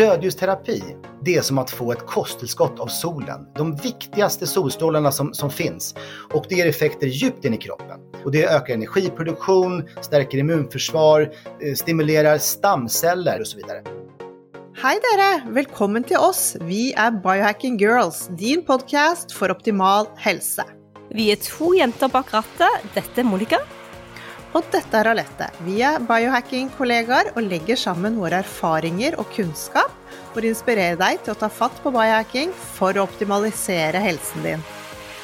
Rödljusterapi, det är som att få ett kosttillskott av solen. De viktigaste solstrålarna som, som finns. Och det ger effekter djupt in i kroppen. Och det ökar energiproduktion, stärker immunförsvar, eh, stimulerar stamceller och så vidare. Hei dere! Velkommen til oss. Vi er Biohacking Girls, din podkast for optimal helse. Vi er to jenter bak rattet. Dette er Monica. Og dette er Alette. Vi er biohacking-kollegaer og legger sammen våre erfaringer og kunnskap for å inspirere deg til å ta fatt på biohacking for å optimalisere helsen din.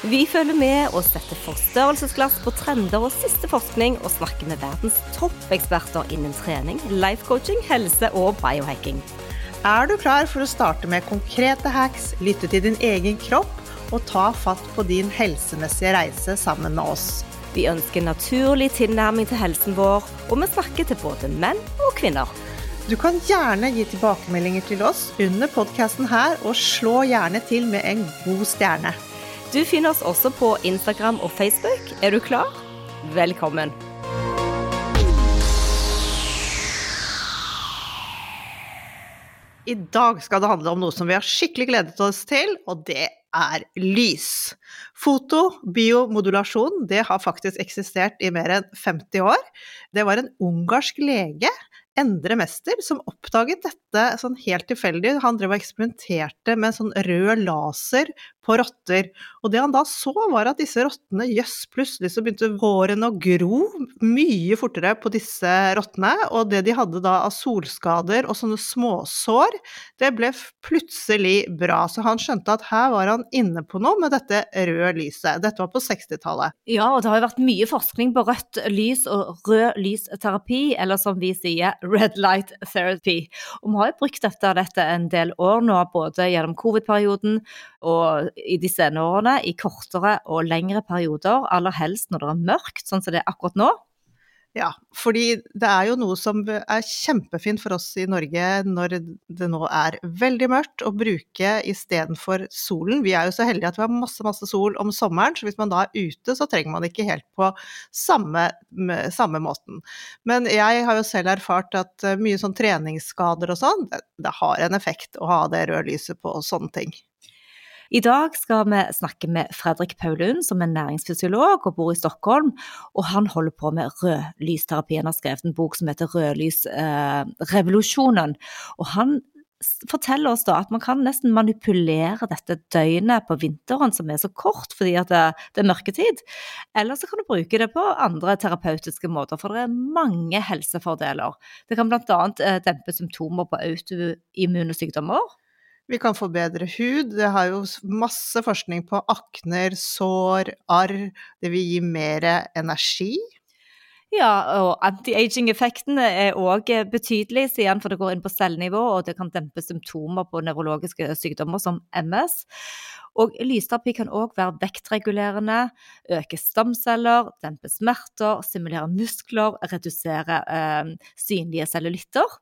Vi følger med og setter forstørrelsesglass på trender og siste forskning, og snakker med verdens toppeksperter innen trening, life coaching, helse og biohacking. Er du klar for å starte med konkrete hacks, lytte til din egen kropp og ta fatt på din helsemessige reise sammen med oss? Vi ønsker naturlig tilnærming til helsen vår, og vi snakker til både menn og kvinner. Du kan gjerne gi tilbakemeldinger til oss under podkasten her, og slå gjerne til med en god stjerne. Du finner oss også på Instagram og Facebook. Er du klar? Velkommen! I dag skal det handle om noe som vi har skikkelig gledet oss til, og det er lys. Foto, biomodulasjon, det har faktisk eksistert i mer enn 50 år. Det var en ungarsk lege Endre Mester som oppdaget dette sånn helt tilfeldig. Han drev og eksperimenterte med sånn rød laser på rotter. Og det han da så, var at disse rottene, jøss, plutselig så begynte hårene å gro mye fortere på disse rottene. Og det de hadde da av solskader og sånne småsår, det ble plutselig bra. Så han skjønte at her var han inne på noe med dette røde lyset. Dette var på 60-tallet. Ja, og det har jo vært mye forskning på rødt lys og rød lysterapi, eller som vi sier, red light therapy. Og vi har jo brukt dette, dette en del år nå, både gjennom covid-perioden og i de senere årene, i kortere og lengre perioder, aller helst når det er mørkt, sånn som det er akkurat nå. Ja, fordi det er jo noe som er kjempefint for oss i Norge når det nå er veldig mørkt, å bruke istedenfor solen. Vi er jo så heldige at vi har masse, masse sol om sommeren, så hvis man da er ute, så trenger man ikke helt på samme, samme måten. Men jeg har jo selv erfart at eh, mye sånn treningsskader og sånn, det, det har en effekt å ha det røde lyset på og sånne ting. I dag skal vi snakke med Fredrik Paulund som er næringsfysiolog og bor i Stockholm. Og han holder på med rødlysterapi. Han har skrevet en bok som heter Rødlysrevolusjonen. Eh, og han forteller oss da at man kan nesten manipulere dette døgnet på vinteren, som er så kort fordi at det, det er mørketid. Eller så kan du bruke det på andre terapeutiske måter, for det er mange helsefordeler. Det kan bl.a. Eh, dempe symptomer på autoimmune sykdommer. Vi kan få bedre hud. Det har jo masse forskning på akner, sår, arr. Det vil gi mer energi. Ja, og anti-aging-effektene er òg betydelig, siden for det går inn på cellenivå, og det kan dempe symptomer på nevrologiske sykdommer som MS. Og lysterapi kan òg være vektregulerende, øke stamceller, dempe smerter, stimulere muskler, redusere eh, synlige cellulitter.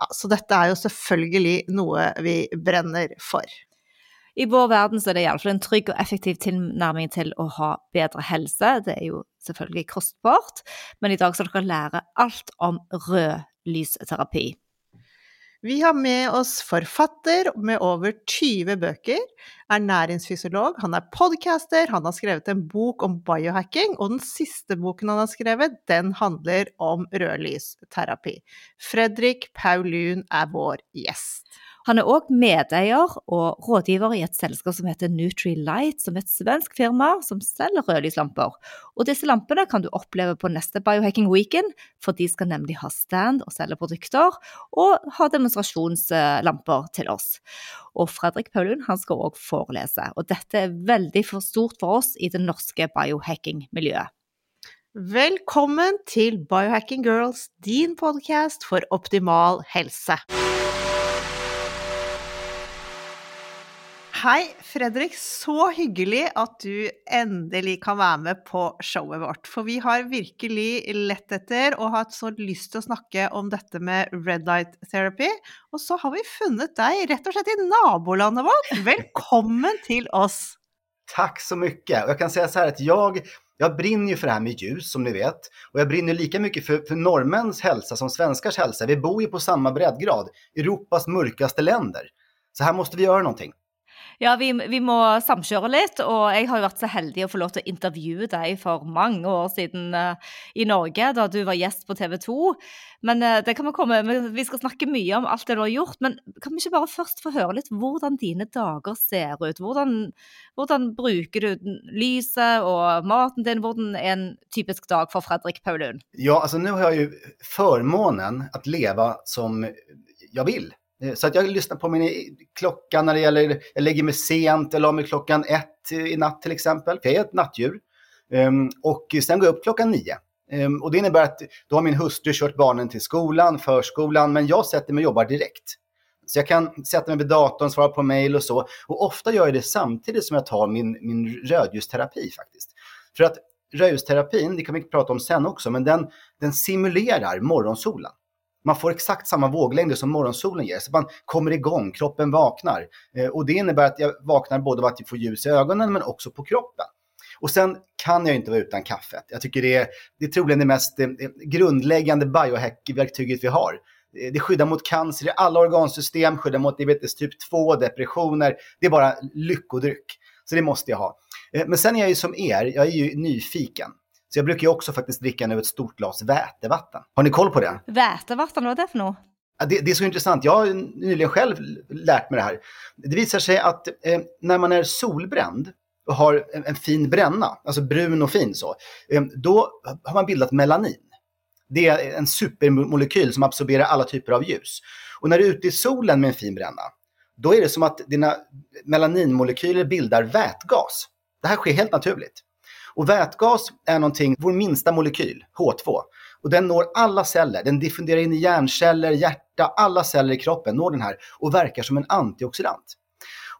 Ja, så dette er jo selvfølgelig noe vi brenner for. I vår verden så er det iallfall en trygg og effektiv tilnærming til å ha bedre helse. Det er jo selvfølgelig kostbart, men i dag skal dere lære alt om rødlysterapi. Vi har med oss författare med över 20 böcker, är näringsfysiolog, han är podcaster, han har skrivit en bok om biohacking, och den sista boken han har skrivit den handlar om rödlysterapi. Fredrik Paulun är vår gäst. Han er òg medeier og rådgiver i et selskap som heter Nutrilite, som er et svensk firma som selger rødlyslamper. Og disse lampene kan du oppleve på neste Biohacking Weekend, for de skal nemlig ha stand og selge produkter, og ha demonstrasjonslamper til oss. Og Fredrik Paulun han skal òg forelese, og dette er veldig for stort for oss i det norske biohacking-miljøet. Velkommen til Biohacking Girls, din podkast for optimal helse. Hej Fredrik. Så hyggelig att du äntligen kan vara med på showet vårt. För vi har verkligen lett efter och haft så lust att snacka om detta med red light therapy. Och så har vi funnit dig rätt och sett i nabolandet vårt. Välkommen till oss! Tack så mycket. Och jag kan säga så här att jag Jag brinner ju för det här med ljus som ni vet. Och jag brinner lika mycket för, för norrmäns hälsa som svenskars hälsa. Vi bor ju på samma breddgrad. Europas mörkaste länder. Så här måste vi göra någonting. Ja, vi, vi må samkjøre litt, og jeg har jo vært så heldig å få lov til å intervjue deg for mange år siden uh, i Norge, da du var gjest på TV 2. Men uh, det kan vi komme Vi skal snakke mye om alt det du har gjort, men kan vi ikke bare først få høre litt hvordan dine dager ser ut? Hvordan, hvordan bruker du lyset og maten din? Hvordan er en typisk dag for Fredrik Paulun? Ja, alltså nu har jag ju förmånen att leva som jag vill. Eh, så att jag lyssnar på min eh, klocka när det gäller, jag lägger mig sent, jag la mig klockan ett eh, i natt till exempel, för jag är ett nattdjur. Um, och sen går jag upp klockan nio. Um, och det innebär att då har min hustru kört barnen till skolan, förskolan, men jag sätter mig och jobbar direkt. Så jag kan sätta mig vid datorn, svara på mail och så. Och ofta gör jag det samtidigt som jag tar min, min rödljusterapi faktiskt. För att rödljusterapin, det kan vi prata om sen också, men den, den simulerar morgonsolen. Man får exakt samma våglängder som morgonsolen ger. Så man kommer igång, kroppen vaknar. Eh, och det innebär att jag vaknar både av att jag får ljus i ögonen men också på kroppen. Och sen kan jag inte vara utan kaffet. Jag tycker det är, det är troligen det mest eh, eh, grundläggande biohack-verktyget vi har. Det skyddar mot cancer i alla organsystem, skyddar mot diabetes typ 2, depressioner. Det är bara lyckodryck. Så det måste jag ha. Men sen är jag ju som er, jag är ju nyfiken. Så jag brukar ju också faktiskt dricka nu ett stort glas vätevatten. Har ni koll på det? Vätevatten, vad är det för något? Det, det, är så intressant. Jag har nyligen själv lärt mig det här. Det visar sig att eh, när man är solbränd och har en, en, fin bränna, alltså brun och fin så, eh, då har man bildat melanin. Det är en supermolekyl som absorberar alla typer av ljus. Och när du är ute i solen med en fin bränna, då är det som att dina melaninmolekyler bildar vätgas. Det här sker helt naturligt. Och vätgas är någonting, vår minsta molekyl, H2. Och den når alla celler, den diffunderar in i hjärnceller, hjärta, alla celler i kroppen når den här och verkar som en antioxidant.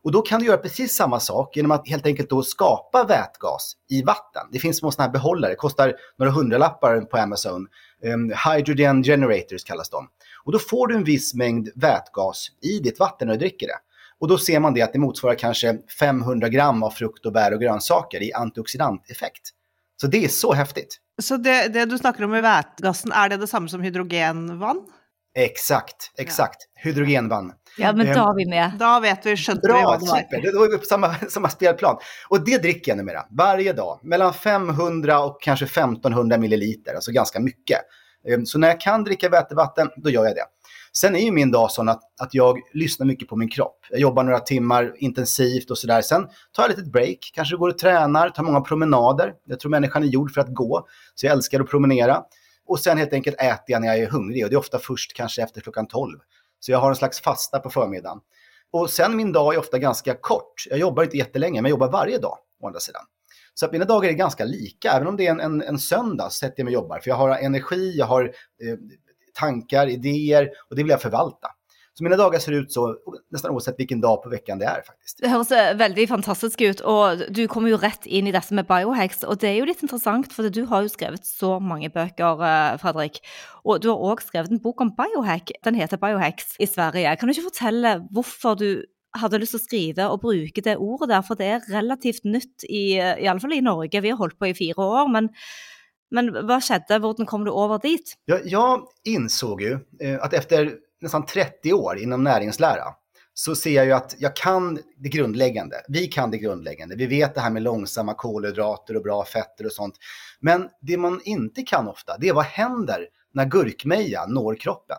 Och då kan du göra precis samma sak genom att helt enkelt då skapa vätgas i vatten. Det finns små sådana här behållare, kostar några hundralappar på Amazon. Um, hydrogen generators kallas de. Och då får du en viss mängd vätgas i ditt vatten när du dricker det. Och då ser man det att det motsvarar kanske 500 gram av frukt och bär och grönsaker i antioxidanteffekt. Så det är så häftigt. Så det, det du snackar om med vätgasen, är det detsamma som hydrogenvann? Exakt, exakt. Ja. Hydrogenvann. Ja, men då har vi med. Då vet vi, skönte Bra, vi vad det var. super. Då är vi på samma, samma spelplan. Och det dricker jag numera, varje dag. Mellan 500 och kanske 1500 milliliter, alltså ganska mycket. Ehm, så när jag kan dricka vätevatten, då gör jag det. Sen är ju min dag sån att, att jag lyssnar mycket på min kropp. Jag jobbar några timmar intensivt och sådär. Sen tar jag ett litet break, kanske går och tränar, tar många promenader. Jag tror människan är gjord för att gå, så jag älskar att promenera. Och sen helt enkelt äter jag när jag är hungrig och det är ofta först kanske efter klockan 12. Så jag har en slags fasta på förmiddagen. Och sen min dag är ofta ganska kort. Jag jobbar inte jättelänge, men jag jobbar varje dag å andra sidan. Så att mina dagar är ganska lika, även om det är en, en, en söndag sätter jag mig och jobbar. För jag har energi, jag har eh, tankar, idéer och det vill jag förvalta. Så mina dagar ser ut så nästan oavsett vilken dag på veckan det är faktiskt. Det hörs väldigt fantastiskt ut, och du kommer ju rätt in i dette med biohacks. Och det är ju lite intressant, för du har ju skrivit så många böcker, eh, Fredrik. Och du har också skrivit en bok om biohack. Den heter Biohacks i Sverige. Kan du inte berätta varför du hade lust att skriva och bruka det ordet där, för det är relativt nytt i, i alla fall i Norge. Vi har hållit på i fyra år, men men vad skedde? Hur kom du över dit? Jag, jag insåg ju eh, att efter nästan 30 år inom näringslära så ser jag ju att jag kan det grundläggande. Vi kan det grundläggande. Vi vet det här med långsamma kolhydrater och bra fetter och sånt. Men det man inte kan ofta, det är vad händer när gurkmeja når kroppen?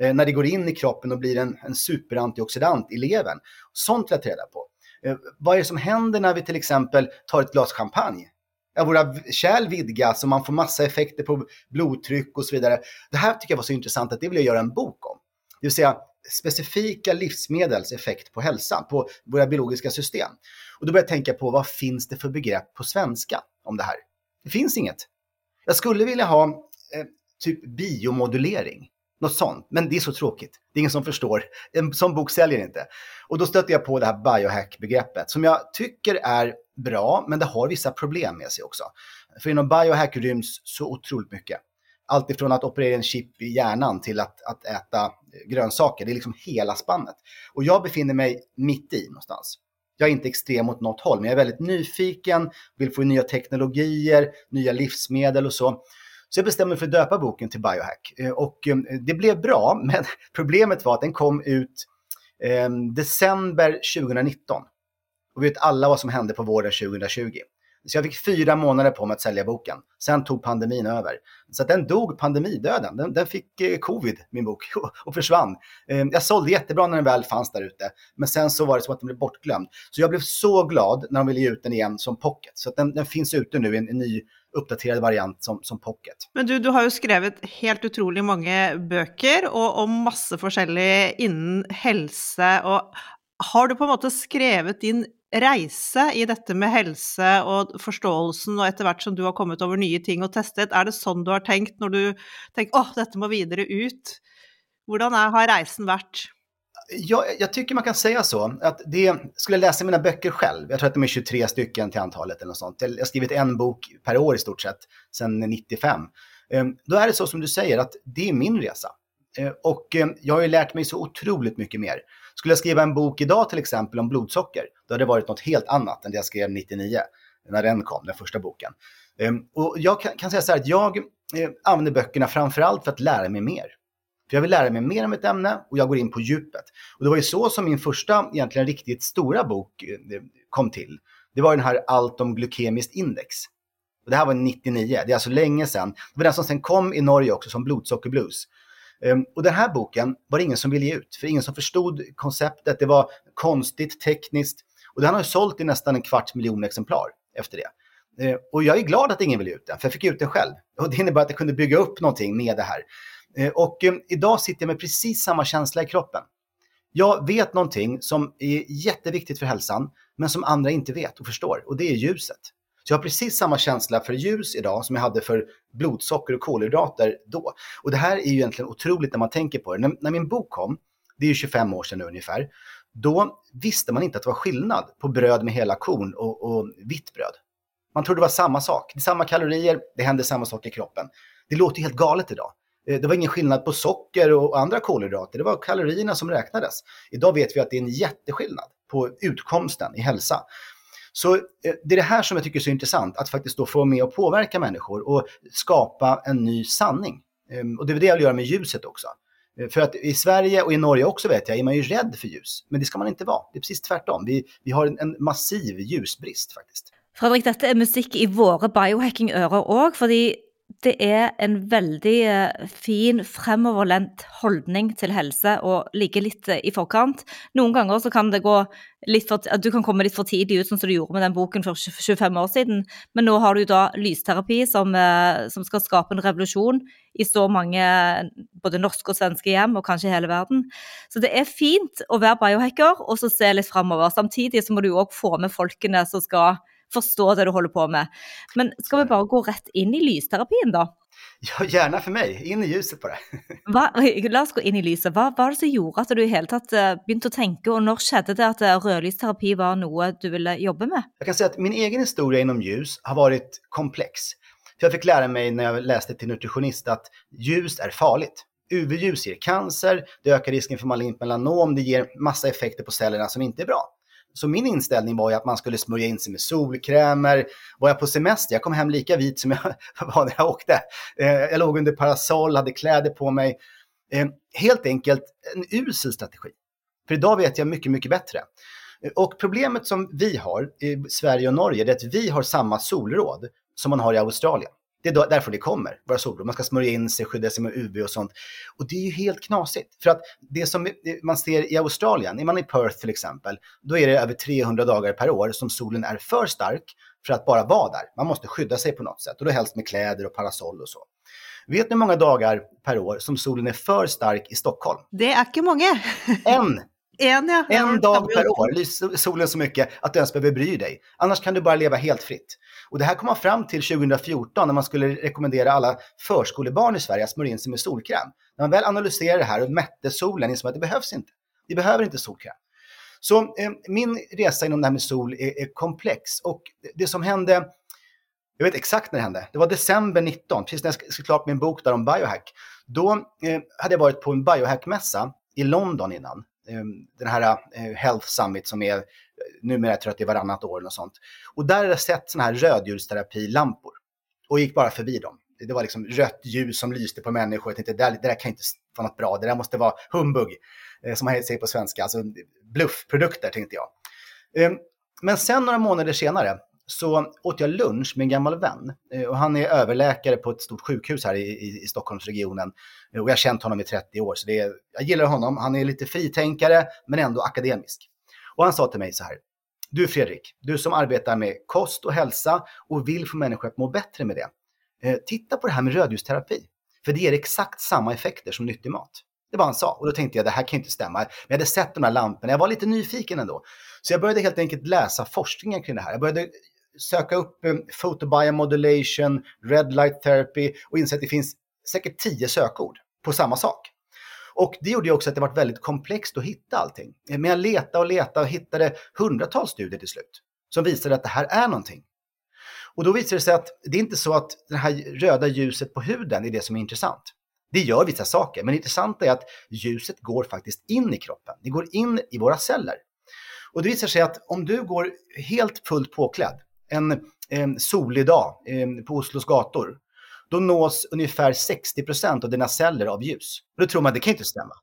Eh, när det går in i kroppen och blir en, en superantioxidant i levern. Sånt vill jag ta reda på. Eh, vad är det som händer när vi till exempel tar ett glas champagne? Ja, våra kärl vidgas och man får massa effekter på blodtryck och så vidare. Det här tycker jag var så intressant att det vill jag göra en bok om. Det vill säga specifika livsmedels effekt på hälsan, på våra biologiska system. Och då började jag tänka på vad finns det för begrepp på svenska om det här? Det finns inget. Jag skulle vilja ha eh, typ biomodulering. Något sånt. Men det är så tråkigt. Det är ingen som förstår. En sån bok säljer inte. Och då stötte jag på det här biohack-begreppet som jag tycker är bra, men det har vissa problem med sig också. För inom biohack ryms så otroligt mycket. Allt ifrån att operera en chip i hjärnan till att, att äta grönsaker. Det är liksom hela spannet. Och jag befinner mig mitt i någonstans. Jag är inte extrem åt något håll, men jag är väldigt nyfiken, vill få nya teknologier, nya livsmedel och så. Så jag bestämde mig för att döpa boken till Biohack. Eh, och eh, det blev bra, men problemet var att den kom ut eh, december 2019. Och vi vet alla vad som hände på våren 2020. Så jag fick fyra månader på mig att sälja boken. Sen tog pandemin över. Så den dog pandemidöden. Den, den fick eh, covid, min bok, och försvann. Eh, jag sålde jättebra när den väl fanns där ute. Men sen så var det som att den blev bortglömd. Så jag blev så glad när de ville ge ut den igen som pocket. Så den, den finns ute nu i en, en ny uppdaterad variant som, som pocket. Men du, du har ju skrivit helt otroligt många böcker och, och masse olika inom hälsa. Och har du på något sätt skrivit din reise i dette med helse og forståelsen, og etter hvert som du har kommet over nye ting og testet, er det sånn du har tenkt når du tenker åh, dette må vidare ut? Hvordan har reisen varit? Ja, jag tycker man kan säga så. Att det, skulle jag läsa mina böcker själv, jag tror att de är 23 stycken till antalet eller något sånt. Jag har skrivit en bok per år i stort sett, sedan 95. Ehm, då är det så som du säger, att det är min resa. Ehm, och ehm, jag har ju lärt mig så otroligt mycket mer. Skulle jag skriva en bok idag till exempel om blodsocker, då hade det varit något helt annat än det jag skrev 99, när den kom, den första boken. Ehm, och jag kan, säga så här att jag eh, använder böckerna framförallt för att lära mig mer. För jag vill lära mig mer om ett ämne och jag går in på djupet. Och det var ju så som min första, egentligen riktigt stora bok eh, eh, kom till. Det var den här Allt om glykemiskt index. Och det här var 99, det är alltså länge sedan. Det var den som sen kom i Norge också som blodsockerblues. Ehm, och den här boken var det ingen som ville ge ut, för ingen som förstod konceptet. Det var konstigt, tekniskt. Och den har sålt i nästan en kvarts miljon exemplar efter det. Ehm, och jag är glad att ingen vill ge ut den, för jag fick ut den själv. Och det innebär att jag kunde bygga upp någonting med det här. Ehm, och idag sitter jag med precis samma känsla i kroppen. Jag vet någonting som är jätteviktigt för hälsan, men som andra inte vet och förstår. Och det är ljuset. Så jag har precis samma känsla för ljus idag som jag hade för blodsocker och kolhydrater då. Och det här är ju egentligen otroligt när man tänker på det. När, när min bok kom, det är ju 25 år sedan ungefär, då visste man inte att det var skillnad på bröd med hela korn och, och vitt bröd. Man trodde det var samma sak. Det är samma kalorier, det händer samma sak i kroppen. Det låter helt galet idag. Eh, det var ingen skillnad på socker och andra kolhydrater. Det var kalorierna som räknades. Idag vet vi att det är en jätteskillnad på utkomsten i hälsa. Så eh, det är det här som jag tycker är så intressant, att faktiskt då få med och påverka människor och skapa en ny sanning. Ehm, och det är det jag vill göra med ljuset också. Eh, för att i Sverige och i Norge också vet jag, är man ju rädd för ljus. Men det ska man inte vara. Det är precis tvärtom. Vi, vi har en, en massiv ljusbrist faktiskt. Fredrik, dette er musikk i våre biohacking-ører òg, fordi det er en veldig eh, fin, fremoverlent holdning til helse å ligge litt eh, i forkant. Noen ganger så kan det gå litt for, at du kan komme litt for tidlig ut, sånn som du gjorde med den boken for 25 år siden. Men nå har du da lysterapi som, eh, som skal skape en revolusjon i så mange både norske og svenske hjem, og kanskje i hele verden. Så det er fint å være biohacker og så se litt fremover. Samtidig så må du òg få med folkene som skal förstå det du håller på med. Men ska vi bara gå rätt in i lysterapin då? Ja, gärna för mig. In i ljuset bara. Va, la oss gå in i lyset. Vad var det som gjorde att du i hela tatt eh, begynte å tenke, og når skjedde det att eh, rødlysterapi var något du ville jobba med? Jag kan säga att min egen historia inom ljus har varit komplex. För jag fick lära mig när jag läste till nutritionist att ljus är farligt. UV-ljus ger cancer, det ökar risken för malignt melanom, det ger massa effekter på cellerna som inte är bra. Så min inställning var ju att man skulle smörja in sig med solkrämer. Var jag på semester, jag kom hem lika vit som jag var när jag åkte. Eh, jag låg under parasoll, hade kläder på mig. Eh, helt enkelt en usel strategi. För idag vet jag mycket, mycket bättre. Eh, och problemet som vi har i Sverige och Norge är att vi har samma solråd som man har i Australien. Det är därför det kommer, våra solblom. Man ska smörja in sig, skydda sig med UV och sånt. Och det är ju helt knasigt. För att det som man ser i Australien, är man i Perth till exempel, då är det över 300 dagar per år som solen är för stark för att bara vara där. Man måste skydda sig på något sätt och då helst med kläder och parasoll och så. Vet ni hur många dagar per år som solen är för stark i Stockholm? Det är inte många. en! En, ja. en dag per år lyser solen så mycket att du ens behöver bry dig. Annars kan du bara leva helt fritt. Och det här kom man fram till 2014 när man skulle rekommendera alla förskolebarn i Sverige att smörja in sig med solkräm. När man väl analyserade det här och mätte solen insåg att det behövs inte. Vi behöver inte solkräm. Så eh, min resa inom det här med sol är, är komplex och det som hände jag vet exakt när det hände. Det var december 19, precis när jag skrev klart min bok där om biohack. Då eh, hade jag varit på en biohackmässa i London innan. Ehm, den här eh, Health Summit som är numera tror jag att det är varannat år och sånt. Och där har jag sett sådana här rödljusterapilampor och gick bara förbi dem. Det var liksom rött ljus som lyste på människor. Jag tänkte, det där, det där kan inte vara något bra, det där måste vara humbug, eh, som man säger på svenska, alltså bluffprodukter tänkte jag. Ehm, men sen några månader senare så åt jag lunch med en gammal vän. Eh, och han är överläkare på ett stort sjukhus här i, i, i Stockholmsregionen. Eh, och jag har känt honom i 30 år, så det är, jag gillar honom. Han är lite fritänkare, men ändå akademisk. Och han sa till mig så här. Du Fredrik, du som arbetar med kost och hälsa och vill få människor att må bättre med det. Eh, titta på det här med rödljusterapi. För det ger exakt samma effekter som nyttig mat. Det var han sa. Och då tänkte jag, det här kan inte stämma. Men jag hade sett de här lamporna, jag var lite nyfiken ändå. Så jag började helt enkelt läsa forskningen kring det här. Jag började söka upp um, photobiomodulation, red light therapy och inse att det finns säkert tio sökord på samma sak. Och det gjorde ju också att det var väldigt komplext att hitta allting. Eh, men jag letade och letade och hittade hundratals studier till slut som visade att det här är någonting. Och då visade det sig att det är inte så att det här röda ljuset på huden är det som är intressant. Det gör vissa saker, men det intressanta är att ljuset går faktiskt in i kroppen. Det går in i våra celler. Och det visar sig att om du går helt fullt påklädd en, en solig dag eh, på Oslos gator, då nås ungefär 60% av dina celler av ljus. Och då tror man, det kan inte stämma.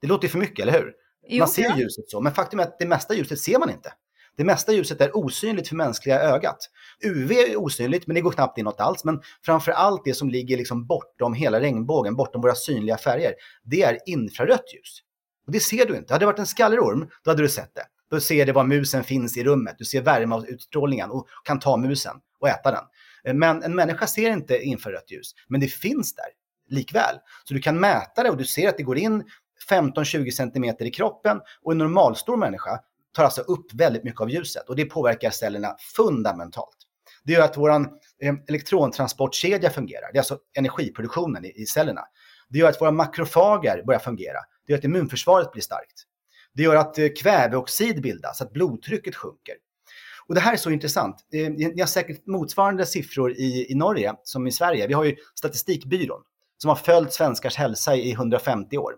Det låter ju för mycket, eller hur? Jo, man ser ja. ljuset så, men faktum är att det mesta ljuset ser man inte. Det mesta ljuset är osynligt för mänskliga ögat. UV är osynligt, men det går knappt in något alls. Men framför allt det som ligger liksom bortom hela regnbågen, bortom våra synliga färger, det är infrarött ljus. Och det ser du inte. Hade det varit en skallerorm, då hade du sett det. Då ser du var musen finns i rummet. Du ser värmeutstrålningen och kan ta musen och äta den. Eh, men en människa ser inte infrarött ljus, men det finns där likväl. Så du kan mäta det och du ser att det går in 15-20 cm i kroppen och en normalstor människa tar alltså upp väldigt mycket av ljuset och det påverkar cellerna fundamentalt. Det gör att vår eh, elektrontransportkedja fungerar. Det är alltså energiproduktionen i cellerna. Det gör att våra makrofager börjar fungera. Det gör att immunförsvaret blir starkt. Det gör att eh, kväveoxid bildas, att blodtrycket sjunker. Och det här är så intressant. Eh, ni har säkert motsvarande siffror i, i Norge som i Sverige. Vi har ju Statistikbyrån som har följt svenskars hälsa i 150 år.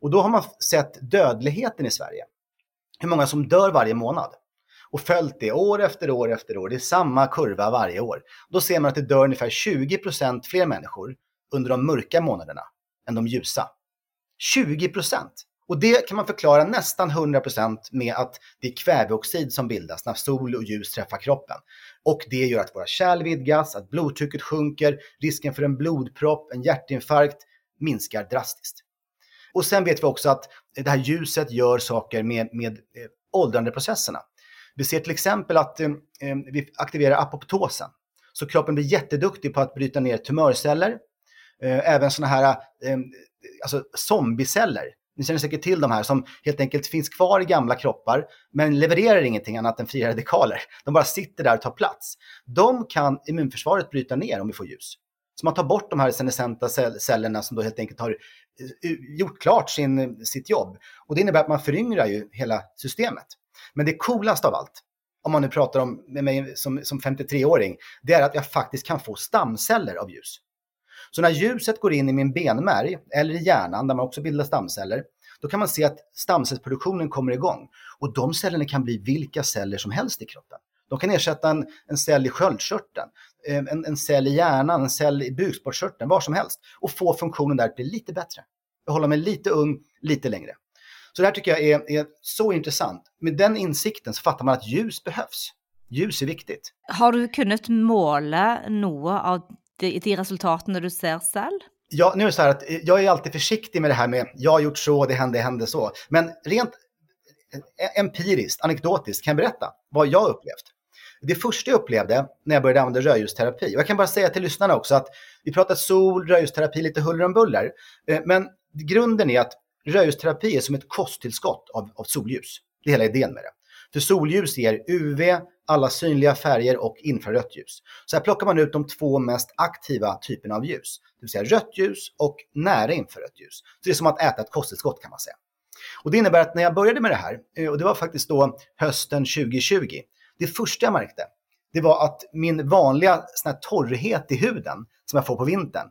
Och då har man sett dödligheten i Sverige. Hur många som dör varje månad. Och följt det år efter år efter år. Det är samma kurva varje år. Då ser man att det dör ungefär 20% fler människor under de mörka månaderna än de ljusa. 20 och det kan man förklara nästan 100% med att det är kväveoxid som bildas när sol och ljus träffar kroppen. Och det gör att våra kärl vidgas, att blodtrycket sjunker, risken för en blodpropp, en hjärtinfarkt minskar drastiskt. Och sen vet vi också att det här ljuset gör saker med, med eh, åldrandeprocesserna. Vi ser till exempel att eh, eh vi aktiverar apoptosen. Så kroppen blir jätteduktig på att bryta ner tumörceller, eh, även sådana här eh, alltså zombieceller ni känner säkert till de här som helt enkelt finns kvar i gamla kroppar men levererar ingenting annat än fria radikaler. De bara sitter där och tar plats. De kan immunförsvaret bryta ner om vi får ljus. Så man tar bort de här senescenta cellerna som då helt enkelt har eh, gjort klart sin, sitt jobb. Och det innebär att man föryngrar ju hela systemet. Men det coolaste av allt, om man nu pratar om med mig som, som 53-åring, det är att jag faktiskt kan få stamceller av ljus. Så när ljuset går in i min benmärg eller i hjärnan där man också bildar stamceller, då kan man se att stamcellsproduktionen kommer igång. Och de cellerna kan bli vilka celler som helst i kroppen. De kan ersätta en, en cell i sköldkörteln, eh, en, en cell i hjärnan, en cell i bukspottkörteln, var som helst. Och få funktionen där att bli lite bättre. Jag håller mig lite ung, lite längre. Så det här tycker jag är, är så intressant. Med den insikten så fattar man att ljus behövs. Ljus är viktigt. Har du kunnat måla något av de, de resultaten du ser själv? Ja, nu är det så här att eh, jag är alltid försiktig med det här med jag har gjort så, det hände, det hände så. Men rent eh, empiriskt, anekdotiskt kan jag berätta vad jag upplevt. Det första jag upplevde när jag började använda rödljusterapi, och jag kan bara säga till lyssnarna också att vi pratar sol, rödljusterapi, lite huller om buller. Eh, men grunden är att rödljusterapi är som ett kosttillskott av, av solljus. Det är hela idén med det. För solljus ger UV, alla synliga färger och infrarött ljus. Så här plockar man ut de två mest aktiva typerna av ljus. Det vill säga rött ljus och nära infrarött ljus. Så det är som att äta ett kosttillskott kan man säga. Och det innebär att när jag började med det här, eh, och det var faktiskt då hösten 2020, det första jag märkte, det var att min vanliga sån här torrhet i huden som jag får på vintern,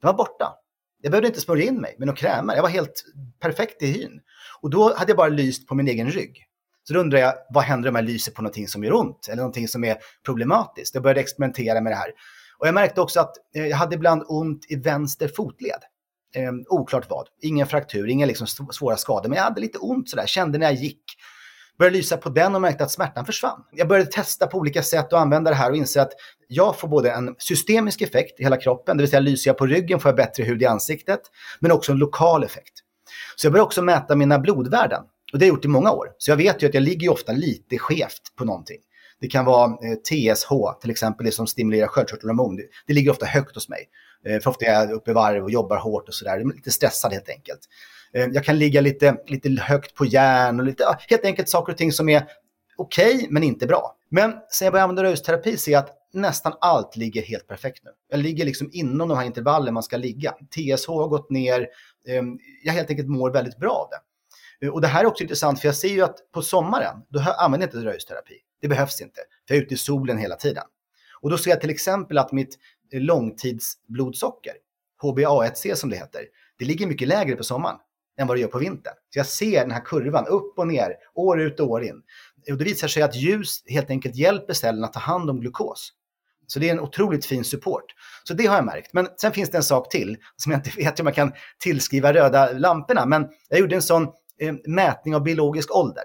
den var borta. Jag behövde inte smörja in mig med några krämer. Jag var helt perfekt i hyn. Och då hade jag bara lyst på min egen rygg. Så då undrar jag, vad händer om jag lyser på någonting som gör ont eller någonting som är problematiskt? Jag började experimentera med det här. Och jag märkte också att eh, jag hade ibland ont i vänster fotled. Eh, oklart vad. Ingen fraktur, inga liksom svåra skador, men jag hade lite ont sådär, kände när jag gick. Började lysa på den och märkte att smärtan försvann. Jag började testa på olika sätt att använda det här och inse att jag får både en systemisk effekt i hela kroppen, det vill säga lyser jag på ryggen får jag bättre hud i ansiktet, men också en lokal effekt. Så jag började också mäta mina blodvärden. Och det har jag gjort i många år. Så jag vet ju att jag ligger ofta lite skevt på någonting. Det kan vara eh, TSH, till exempel det som stimulerar sköldkörtelhormon. Det, det ligger ofta högt hos mig. Eh, för ofta är jag uppe i varv och jobbar hårt och sådär. Lite stressad helt enkelt. Eh, jag kan ligga lite, lite högt på järn och lite, helt enkelt saker och ting som är okej okay, men inte bra. Men sen jag började använda rörelseterapi ser jag att nästan allt ligger helt perfekt nu. Jag ligger liksom inom de här intervallen man ska ligga. TSH har gått ner. Ehm, jag helt enkelt mår väldigt bra av det. Eh, och det här är också intressant för jag ser ju att på sommaren, då använder jag inte rörelseterapi. Det behövs inte, för jag är ute i solen hela tiden. Och då ser jag till exempel att mitt eh, långtidsblodsocker, HbA1c som det heter, det ligger mycket lägre på sommaren än vad det gör på vintern. Så jag ser den här kurvan upp och ner, år ut och år in. Och det visar sig att ljus helt enkelt hjälper cellerna att ta hand om glukos. Så det är en otroligt fin support. Så det har jag märkt. Men sen finns det en sak till som jag inte vet om jag kan tillskriva röda lamporna. Men jag gjorde en sån mätning av biologisk ålder.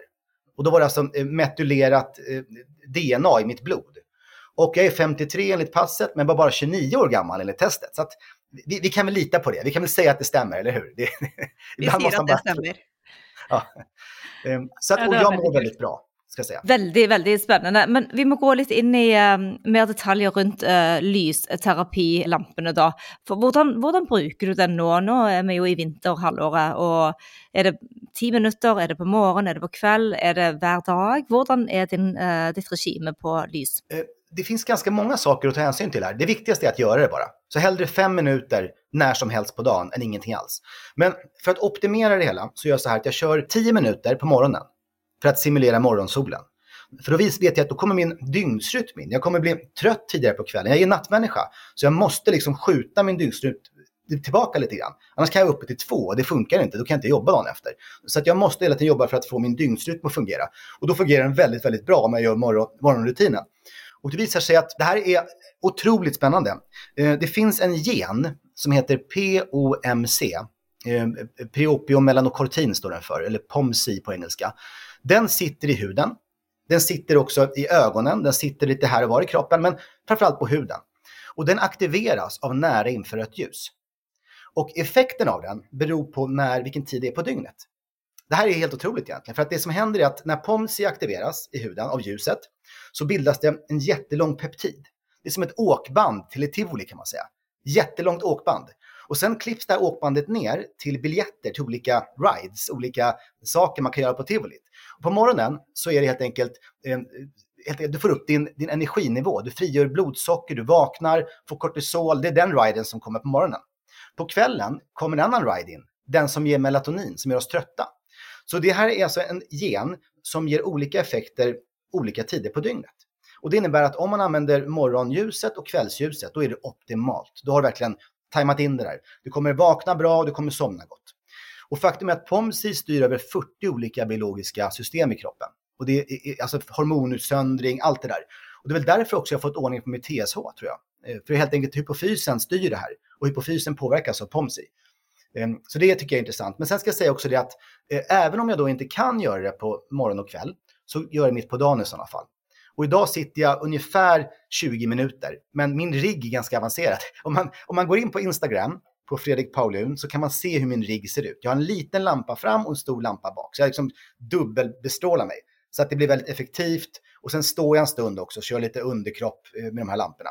Och då var det alltså eh, metylerat eh, DNA i mitt blod. Och jag är 53 enligt passet, men var bara 29 år gammal enligt testet. Så vi, vi, kan väl lita på det. Vi kan väl säga att det stämmer, eller hur? Det, vi säger att det stämmer. Ja. Ehm, så att, och jag mår väldigt bra. Veldig, veldig spennende. Men vi må gå litt inn i uh, mer detaljer rundt uh, lysterapilampene, da. For hvordan, hvordan, bruker du den nå? Nå er vi jo i vinterhalvåret. og Er det ti minutter, er det på morgen, er det på kveld, er det hver dag? Hvordan er din, uh, ditt regime på lys? Det finns ganska många saker att ta hänsyn till här. Det viktigaste är att göra det bara. Så hellre fem minuter när som helst på dagen än ingenting alls. Men för att optimera det hela så gör jag så här att jag kör tio minuter på morgonen för att simulera morgonsolen. För då vet jag att då kommer min dygnsrytm in. Jag kommer bli trött tidigare på kvällen. Jag är nattmänniska. Så jag måste liksom skjuta min dygnsrytm tillbaka lite grann. Annars kan jag vara uppe till två och det funkar inte. Då kan jag inte jobba dagen efter. Så att jag måste hela tiden jobba för att få min dygnsrytm att fungera. Och då fungerar den väldigt, väldigt bra om jag gör morgon, morgonrutinen. Och det visar sig att det här är otroligt spännande. Eh, det finns en gen som heter POMC. Eh, Preopium melanocortin står den för, eller POMC på engelska. Den sitter i huden. Den sitter också i ögonen, den sitter lite här och var i kroppen, men framförallt på huden. Och den aktiveras av nära infrarött ljus. Och effekten av den beror på när, vilken tid det är på dygnet. Det här är helt otroligt egentligen, för att det som händer är att när POMSI aktiveras i huden av ljuset så bildas det en jättelång peptid. Det är som ett åkband till ett tivoli kan man säga. Jättelångt åkband. Och sen klipps det här åkbandet ner till biljetter till olika rides, olika saker man kan göra på tivolit. Och på morgonen så är det helt enkelt eh, du får upp din, din energinivå, du frigör blodsocker, du vaknar, får kortisol. Det är den riden som kommer på morgonen. På kvällen kommer en annan ride in, den som ger melatonin, som gör oss trötta. Så det här är alltså en gen som ger olika effekter olika tider på dygnet. Och det innebär att om man använder morgonljuset och kvällsljuset, då är det optimalt. Då har du verkligen tajmat in det där. Du kommer vakna bra och du kommer somna gott. Och faktum är att POMSI styr över 40 olika biologiska system i kroppen. Och det är alltså hormonutsöndring, allt det där. Och det är väl därför också jag har fått ordning på mitt TSH, tror jag. Eh, för helt enkelt hypofysen styr det här. Och hypofysen påverkas av POMSI. Ehm, så det tycker jag är intressant. Men sen ska jag säga också det att eh, även om jag då inte kan göra det på morgon och kväll så gör jag mitt på dagen i sådana fall. Och idag sitter jag ungefär 20 minuter, men min rigg är ganska avancerad. Om man, om man går in på Instagram, på Fredrik Paulun, så kan man se hur min rigg ser ut. Jag har en liten lampa fram och en stor lampa bak. Så jag liksom dubbelbestrålar mig. Så att det blir väldigt effektivt. Och sen står jag en stund också och kör lite underkropp eh, med de här lamporna.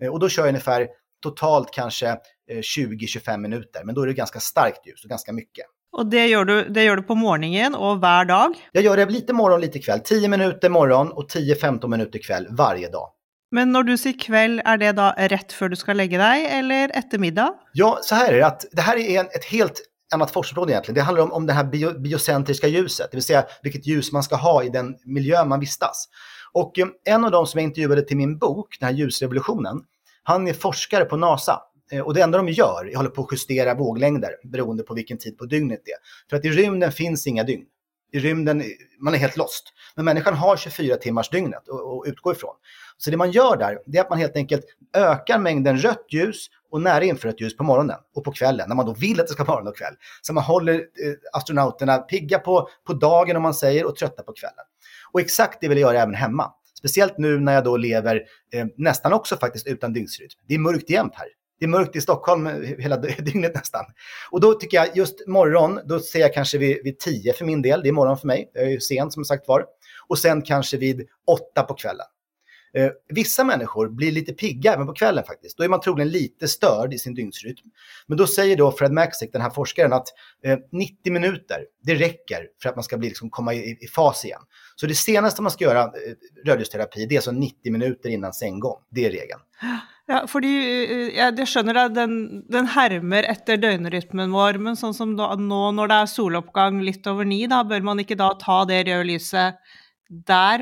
Eh, och då kör jag ungefär totalt kanske eh, 20-25 minuter. Men då är det ganska starkt ljus och ganska mycket. Och det gör, du, det gör du på morgonen och var dag? Jag gör det lite morgon, lite kväll. 10 minuter morgon och 10-15 minuter kväll varje dag. Men när du säger kväll, är det då rätt för du ska lägga dig eller eftermiddag? Ja, så här är det att det här är en, ett helt annat forskningsområde egentligen. Det handlar om, om det här bio, biocentriska ljuset, det vill säga vilket ljus man ska ha i den miljö man vistas. Och eh, en av de som jag intervjuade till min bok, den här ljusrevolutionen, han är forskare på NASA Eh, och det enda de gör är att på att justera våglängder beroende på vilken tid på dygnet det är. För att i rymden finns inga dygn. I rymden, man är helt lost. Men människan har 24 timmars dygnet att utgå ifrån. Så det man gör där, det är att man helt enkelt ökar mängden rött ljus och nära infrarött ljus på morgonen och på kvällen, när man då vill att det ska vara morgon och kväll. Så man håller eh, astronauterna pigga på, på dagen om man säger och trötta på kvällen. Och exakt det vill jag göra även hemma. Speciellt nu när jag då lever eh, nästan också faktiskt utan dygnsrytm. Det är mörkt jämt här. Det är mörkt i Stockholm hela dygnet nästan. Och då tycker jag just morgon, då ser jag kanske vid, vid tio för min del. Det är morgon för mig. Jag är ju sen som sagt var. Och sen kanske vid åtta på kvällen. Eh, vissa människor blir lite pigga även på kvällen faktiskt. Då är man troligen lite störd i sin dygnsrytm. Men då säger då Fred Maxick, den här forskaren, att eh, 90 minuter, det räcker för att man ska bli, liksom, komma i, i fas igen. Så det senaste man ska göra, eh, rödljusterapi, det är alltså så 90 minuter innan sänggång. Det är regeln. Ja, för eh, ja, jag skjønner att den, den härmer efter døgnrytmen vår, men sånn som da, nå når det är soloppgang lite över ni, da bør man inte da ta det røde lyset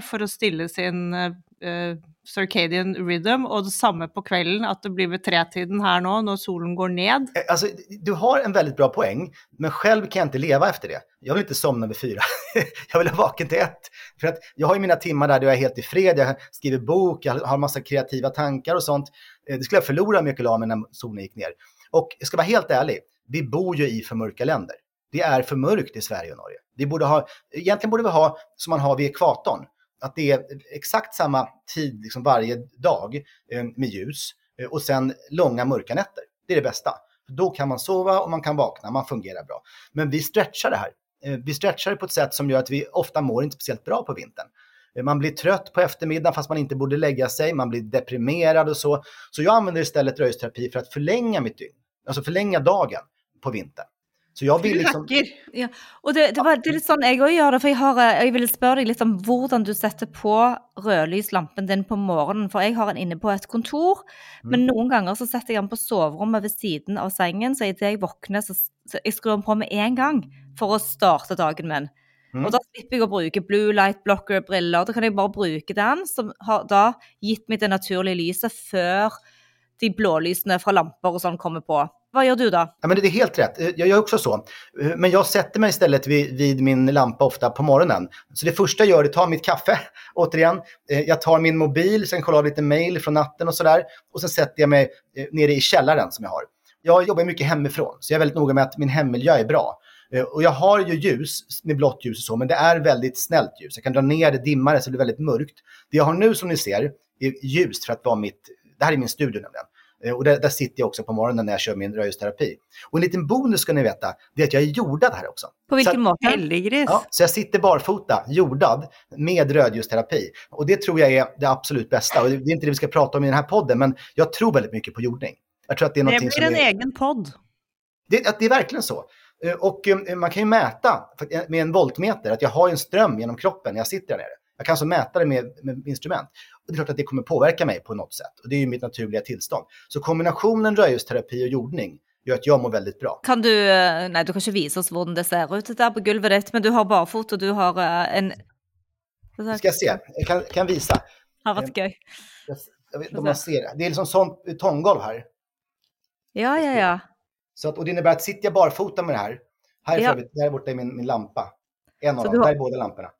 för att å stille sin eh, uh, circadian rhythm, och detsamma på kvällen, att det blir vid tretiden här nu när solen går ned. Alltså, du har en väldigt bra poäng, men själv kan jag inte leva efter det. Jag vill inte somna vid fyra. jag vill ha vaken till ett. För att jag har ju mina timmar där, jag är helt i fred, jag skriver bok, jag har massa kreativa tankar och sånt. Eh, det skulle jag förlora om jag skulle mig när solen gick ner. Och jag ska vara helt ärlig, vi bor ju i för mörka länder. Det är för mörkt i Sverige och Norge. Vi borde ha, egentligen borde vi ha som man har vid ekvatorn att det är exakt samma tid liksom varje dag eh, med ljus eh, och sen långa mörka nätter. Det är det bästa. Då kan man sova och man kan vakna, man fungerar bra. Men vi stretchar det här. Eh, vi stretchar det på ett sätt som gör att vi ofta mår inte speciellt bra på vintern. Man blir trött på eftermiddagen fast man inte borde lägga sig, man blir deprimerad och så. Så jag använder istället röjsterapi för att förlänga mitt dygn, alltså förlänga dagen på vintern. Så jeg vil liksom ja, og det, det, var, det, er litt sånn jeg òg gjør det. For jeg, har, jeg vil spørre deg litt om hvordan du setter på rødlyslampen din på morgenen. For jeg har den inne på et kontor, mm. men noen ganger så setter jeg den på soverommet ved siden av sengen. Så idet jeg våkner, så, så jeg skrur den på med en gang for å starte dagen min. Mm. Og da slipper jeg å bruke blue light blocker-briller. Da kan jeg bare bruke den, som har da gitt meg det naturlige lyset før de blålysene fra lamper og sånn kommer på. Vad gör du då? Ja, men det är helt rätt. Eh, jag gör också så. Eh, men jag sätter mig istället vid, vid min lampa ofta på morgonen. Så det första jag gör är att ta mitt kaffe, återigen. Eh, jag tar min mobil, sen kollar jag lite mail från natten och sådär. Och sen sätter jag mig nere i källaren som jag har. Jag jobbar mycket hemifrån, så jag är väldigt noga med att min hemmiljö är bra. Och jag har ju ljus med blått ljus och så, men det är väldigt snällt ljus. Jag kan dra ner det, dimma det så det blir väldigt mörkt. Det jag har nu som ni ser är ljust för att vara mitt, det här är min studio nämligen. Eh, och där, där, sitter jag också på morgonen när jag kör min rörelseterapi. Och en liten bonus ska ni veta, det är att jag är jordad här också. På vilken måte? Helggris. Ja, så jag sitter barfota, jordad, med rödljusterapi. Och det tror jag är det absolut bästa. Och det är inte det vi ska prata om i den här podden, men jag tror väldigt mycket på jordning. Jag tror att det är det blir en är... egen podd. Det, det är verkligen så. Eh, och eh, man kan ju mäta med en voltmeter att jag har en ström genom kroppen när jag sitter där nere. Jag kan alltså mäta det med, med instrument. Och det är klart att det kommer påverka mig på något sätt. Och det är ju mitt naturliga tillstånd. Så kombinationen rödljusterapi och jordning gör att jag mår väldigt bra. Kan du, eh, nej du kan inte visa oss hur det ser ut där på golvet men du har barfot och du har eh, en... Ska jag se, jag kan, kan visa. Ja, vad skoj. Jag, jag vet inte om man ser det. Det är liksom sånt betonggolv här. Ja, ja, ja. Så att, och det innebär att sitter jag barfota med det här, här, ja. där borta är min, min lampa. En av dem, har... där är båda lamporna.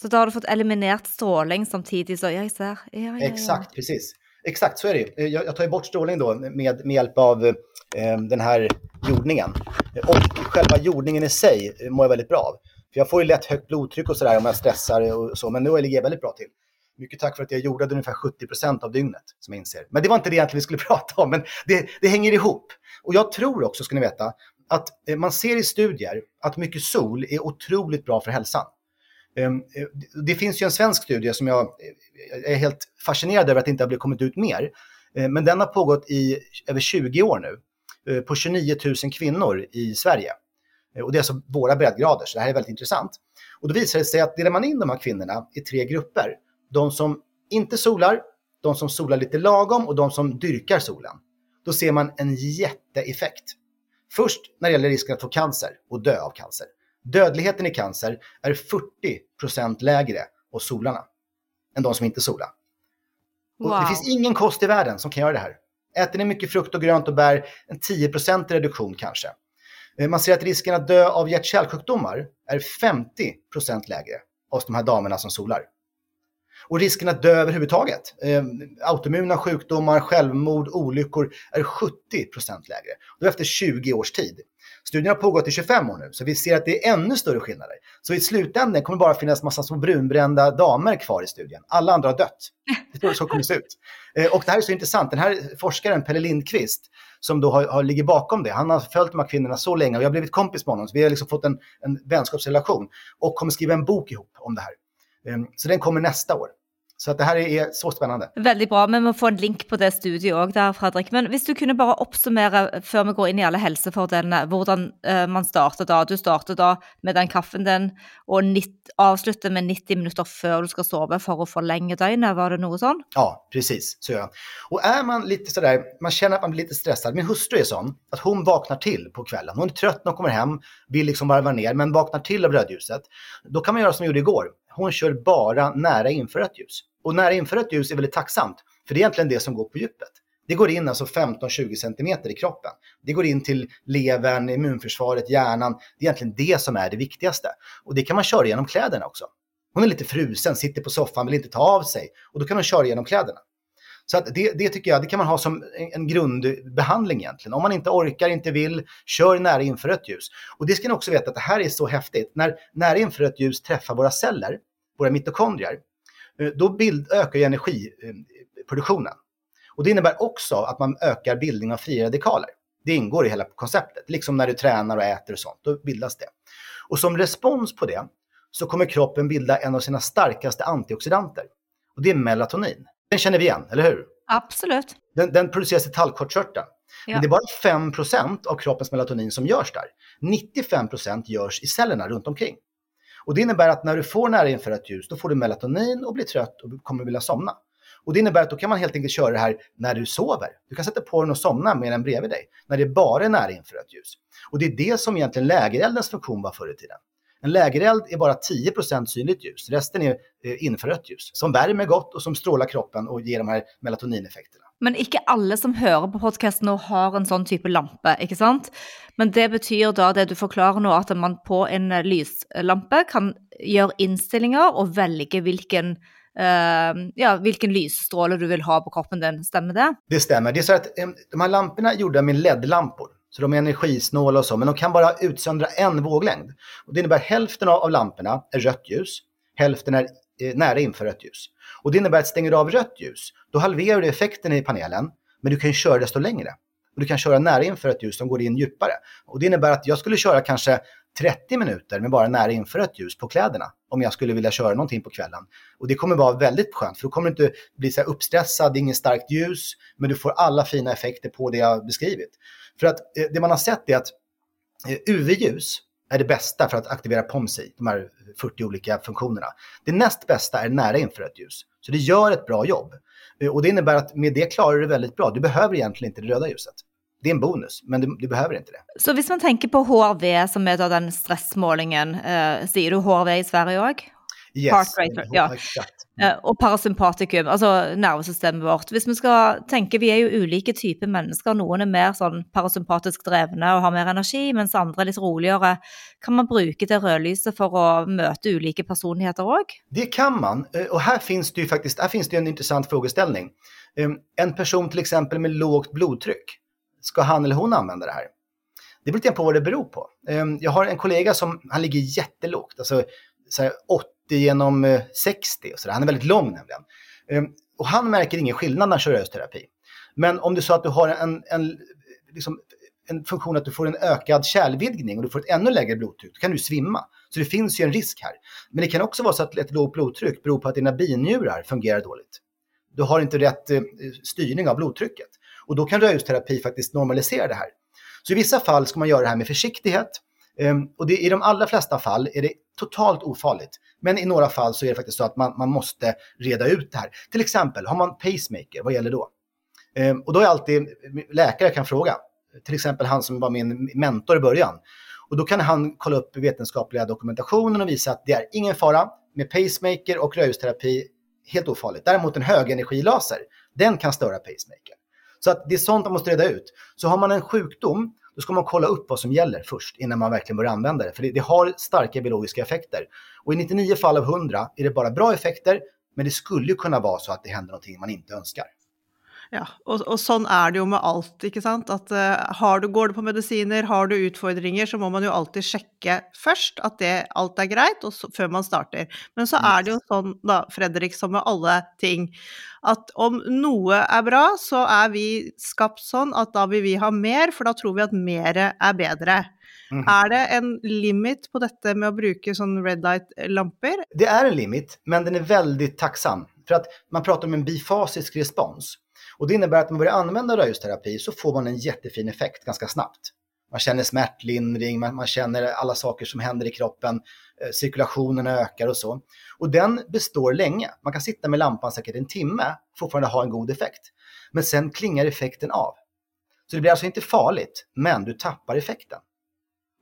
Så då har du fått eliminerat strålning samtidigt. Så, jag ser. Ja, ja, Exakt, precis. Exakt, så är det eh, jag, jag tar ju bort strålning då med, med hjälp av eh, den här jordningen. Eh, och själva jordningen i sig eh, mår jag väldigt bra av. För jag får ju lätt högt blodtryck och sådär om jag stressar och så, men nu ligger jag väldigt bra till. Mycket tack för att jag jordade ungefär 70% av dygnet, som jag inser. Men det var inte det egentligen vi skulle prata om, men det, det hänger ihop. Och jag tror också, ska ni veta, att man ser i studier att mycket sol är otroligt bra för hälsan. Ehm, eh, det finns ju en svensk studie som eh, jag är helt fascinerad över att det inte har kommit ut mer. Ehm, men den har pågått i över 20 år nu eh, på 29 000 kvinnor i Sverige. Och det är alltså våra breddgrader, så det här är väldigt intressant. Och då visar det sig att delar man in de här kvinnorna i tre grupper, de som inte solar, de som solar lite lagom och de som dyrkar solen, då ser man en jätteeffekt. Först när det gäller risken att få cancer och dö av cancer. Dödligheten i cancer är 40% lägre hos solarna än de som inte solar. Wow. Det finns ingen kost i världen som kan göra det här. Äter ni mycket frukt och grönt och bär, en 10% reduktion kanske. Eh, man ser att risken att dö av hjärt-kärlsjukdomar är 50% lägre hos de här damerna som solar. Och risken att dö överhuvudtaget, eh, autoimmuna sjukdomar, självmord, olyckor, är 70% lägre. Och efter 20 års tid. Studien har pågått i 25 år nu, så vi ser att det är ännu större skillnader. Så i slutändan kommer det bara finnas massa små brunbrända damer kvar i studien. Alla andra har dött. Det är så kommer det se ut. Eh, och det här är så intressant. Den här forskaren, Pelle Lindqvist, som då har, har, ligger bakom det. Han har följt de här kvinnorna så länge och jag har blivit kompis med honom. Så vi har liksom fått en, en vänskapsrelation och kommer skriva en bok ihop om det här. Ehm, så den kommer nästa år. Så att det här är så spännande. Väldigt bra. Vi må få en link på det studiet òg der, Fredrik. Men hvis du kunne bare oppsummere før vi går inn i alle helsefordelene, hvordan uh, man starter da. Du starter da med den kaffen din og 90, avslutter med 90 minuter før du ska sova för att förlänga dygnet. Var det något sånt? Ja, precis. Så gör jag. Och är man lite sådär, man känner att man blir lite stressad. Min hustru är sån att hon vaknar till på kvällen. Hon är trött när hon kommer hem, vill liksom varva ner, men vaknar till av rödljuset. Då kan man göra som jag gjorde igår. Hon kör bara nära infrarött ljus. Och nära infrarött ljus är väldigt tacksamt, för det är egentligen det som går på djupet. Det går in alltså 15-20 cm i kroppen. Det går in till levern, immunförsvaret, hjärnan. Det är egentligen det som är det viktigaste. Och det kan man köra genom kläderna också. Hon är lite frusen, sitter på soffan, vill inte ta av sig. Och då kan hon köra genom kläderna. Så att det, det tycker jag, det kan man ha som en grundbehandling egentligen. Om man inte orkar, inte vill, kör nära infrarött ljus. Och det ska ni också veta att det här är så häftigt. När nära infrarött ljus träffar våra celler, våra mitokondrier, Eh, då bild, ökar ju energiproduktionen. Och det innebär också att man ökar bildning av fria radikaler. Det ingår i hela konceptet, liksom när du tränar och äter och sånt, då bildas det. Och som respons på det så kommer kroppen bilda en av sina starkaste antioxidanter. Och det är melatonin. Den känner vi igen, eller hur? Absolut. Den, den produceras i tallkottkörteln. Ja. Men det är bara 5% av kroppens melatonin som görs där. 95% görs i cellerna runt omkring. Och det innebär att när du får närinfrarött ljus, då får du melatonin och blir trött och kommer vilja somna. Och det innebär att då kan man helt enkelt köra det här när du sover. Du kan sätta på den och somna med den bredvid dig, när det bara är närinfrarött ljus. Och det är det som egentligen lägereldens funktion var förr i tiden. En lägereld är bara 10% synligt ljus, resten är eh, infrarött ljus som värmer gott och som strålar kroppen och ger de här melatonineffekterna. Men ikke alle som hører på podkasten nå, har en sånn type lampe, ikke sant? Men det betyr da det du forklarer nå, at man på en eh, lyslampe kan gjøre innstillinger og velge hvilken Uh, ja, vilken lysstråle du vill ha på kroppen din, stämmer det? Det stämmer. Det är så att um, de här lamporna är gjorda med LED-lampor. Så de är energisnåla och så, men de kan bara utsöndra en våglängd. Och det innebär att hälften av lamporna är rött ljus, hälften är Eh, nära inför rött ljus. Och det innebär att stänger du av rött ljus, då halverar du effekten i panelen, men du kan köra desto längre. Och du kan köra nära inför ett ljus som går in djupare. Och det innebär att jag skulle köra kanske 30 minuter med bara nära inför ett ljus på kläderna om jag skulle vilja köra någonting på kvällen. Och det kommer vara väldigt skönt för då kommer du inte bli så här uppstressad, det är inget starkt ljus, men du får alla fina effekter på det jag beskrivit. För att eh, det man har sett är att eh, UV-ljus är det bästa för att aktivera POMSI, de här 40 olika funktionerna. Det näst bästa är nära infrarött ljus. Så det gör ett bra jobb. Eh, och det innebär att med det klarar du det väldigt bra. Du behöver egentligen inte det röda ljuset. Det är en bonus, men du, du behöver inte det. Så om man tänker på HRV, som är den stressmålingen, eh, säger du HRV i Sverige också? Yes, Heart rate, ja. Eh, og parasympatikum, altså nervesystemet vårt. Hvis vi skal tenke, Vi er jo ulike typer mennesker. Noen er mer sånn parasympatisk drevne og har mer energi, mens andre er litt roligere. Kan man bruke det rødlyset for å møte ulike personligheter òg? Det kan man. Eh, och här finns det här finns det en intressant frågeställning. Ehm, en person till exempel med lågt blodtryck, ska han eller hon använda det här? Det beror lite på vad det beror på. Ehm, jag har en kollega som han ligger jättelågt, alltså så här 80 genom eh, 60 och så där. Han är väldigt lång nämligen. Ehm, och han märker ingen skillnad när han kör rösterapi. Men om du så att du har en, en, liksom, en funktion att du får en ökad kärlvidgning och du får ett ännu lägre blodtryck, då kan du svimma. Så det finns ju en risk här. Men det kan också vara så att ett lågt blodtryck beror på att dina binjurar fungerar dåligt. Du har inte rätt eh, styrning av blodtrycket. Och då kan rödljusterapi faktiskt normalisera det här. Så i vissa fall ska man göra det här med försiktighet. Ehm, och det, i de allra flesta fall är det totalt ofarligt. Men i några fall så är det faktiskt så att man, man måste reda ut det här. Till exempel, har man pacemaker, vad gäller då? Ehm, och då är alltid, läkare kan fråga, till exempel han som var min mentor i början. Och då kan han kolla upp vetenskapliga dokumentationen och visa att det är ingen fara med pacemaker och rödljusterapi, helt ofarligt. Däremot en högenergilaser, den kan störa pacemaker. Så att det är sånt man måste reda ut. Så har man en sjukdom då ska man kolla upp vad som gäller först innan man verkligen börjar använda det. För det, det har starka biologiska effekter. Och i 99 fall av 100 är det bara bra effekter, men det skulle ju kunna vara så att det händer någonting man inte önskar. Ja, og, og, sånn er det jo med alt, ikke sant. At uh, du, går du på medisiner, har du utfordringer, så må man jo alltid sjekke først at det, alt er greit, så, før man starter. Men så er det jo sånn, da, Fredrik, som med alle ting, at om noe er bra, så er vi skapt sånn at da vil vi ha mer, for da tror vi at mer er bedre. Mm. Er det en limit på dette med å bruke sånn red light-lamper? Det er en limit, men den er veldig tacksam. For at man prater om en bifasisk respons. Och det innebär att man börjar använda rödljusterapi så får man en jättefin effekt ganska snabbt. Man känner smärtlindring, man, man känner alla saker som händer i kroppen, eh, cirkulationen ökar och så. Och den består länge. Man kan sitta med lampan säkert en timme och fortfarande ha en god effekt. Men sen klingar effekten av. Så det blir alltså inte farligt, men du tappar effekten.